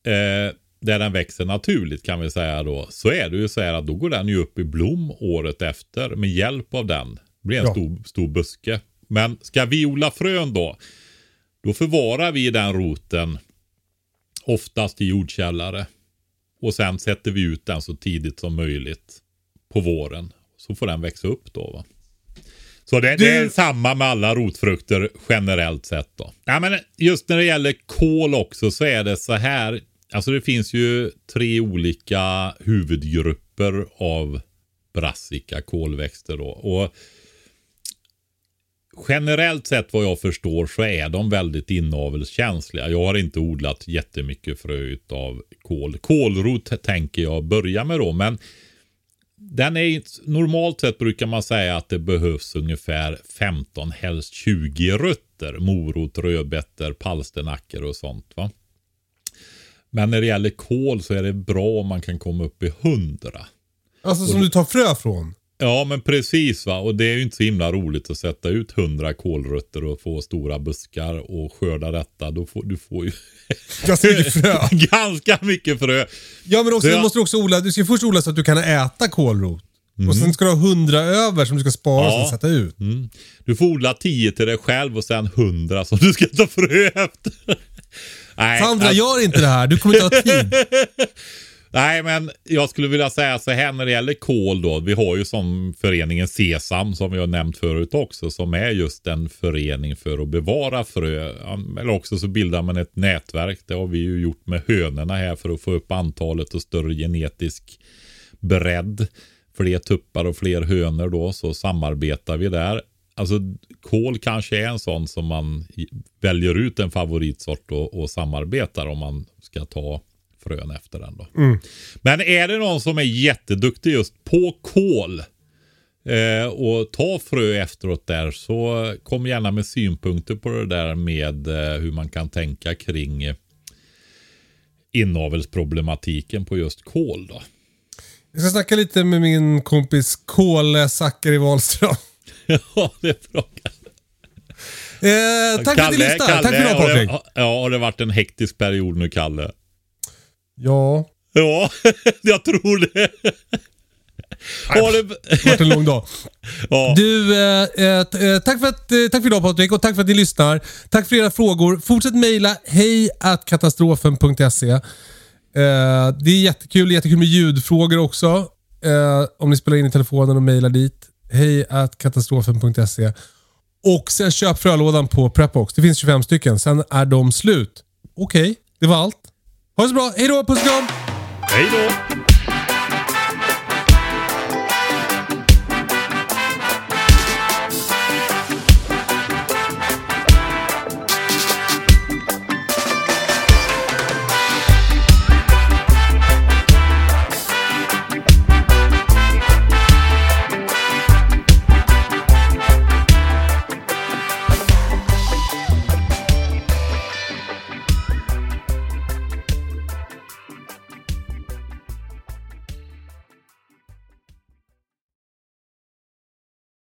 eh, där den växer naturligt kan vi säga då. Så är det ju så här att då går den ju upp i blom året efter med hjälp av den. Det blir en Ja. stor, stor buske. Men ska vi odla frön då? Då förvarar vi den roten oftast i jordkällare. Och sen sätter vi ut den så tidigt som möjligt på våren. Så får den växa upp då va. Så det, det är Du- samma med alla rotfrukter generellt sett då. Ja, men just när det gäller kål också så är det så här. Alltså det finns ju tre olika huvudgrupper av brassica kolväxter då. Och generellt sett vad jag förstår så är de väldigt inavelskänsliga. Jag har inte odlat jättemycket frö utav kål. Kålrot tänker jag börja med då, men den är normalt sett brukar man säga att det behövs ungefär 15, helst 20 rötter. Morot, rödbetor, palsternackor och sånt. va. Men när det gäller kål så är det bra om man kan komma upp i 100. Alltså som du tar frö från. Ja men precis va. Och det är ju inte så himla roligt att sätta ut 100 kålrötter och få stora buskar och skörda detta. Då får du får ju Ganska mycket frö. ganska mycket frö. Ja men också, Så du jag- måste också odla, du ska först odla så att du kan äta kålrot. Och sen ska du ha hundra över som du ska spara och Ja. sen sätta ut. Mm. Du får odla 10 till dig själv och sen 100 som du ska ta frö efter. Nej, Sandra, alltså- gör inte det här. Du kommer inte ha tid. Nej, men jag skulle vilja säga så här när det gäller kol då. Vi har ju som föreningen Sesam som vi har nämnt förut också. Som är just en förening för att bevara frö. Eller också så bildar man ett nätverk. Det har vi ju gjort med hönorna här för att få upp antalet och större genetisk bredd. Fler tuppar och fler hönor då så samarbetar vi där. Alltså kol kanske är en sån som man väljer ut en favoritsort och, och samarbetar om man ska ta frön efter den då. Men är det någon som är jätteduktig just på kol eh, och ta frö efteråt där så kom gärna med synpunkter på det där med eh, hur man kan tänka kring eh, inavelsproblematiken på just kol då. Jag ska snacka lite med min kompis Kåle Zackari Wahlström. ja, det är bra. Eh, tack för att ni lyssnade. Tack för idag har det- Patrik. Ja, har det varit en hektisk period nu Kalle? Ja, Ja, jag tror det. Har det... varit en lång dag. Ja. Du, eh, eh, eh, tack, för att, eh, tack för idag Patrik och tack för att ni lyssnar. Tack för era frågor. Fortsätt mejla hej katastrofen.se. Eh, det är jättekul, jättekul med ljudfrågor också. Eh, om ni spelar in i telefonen och mejlar dit. Hej katastrofen.se. Och sen köp frölådan på Prepbox. Det finns 25 stycken. Sen är de slut. Okej, det var allt. Ha det så bra. Hej då, puss och kram! Hej då!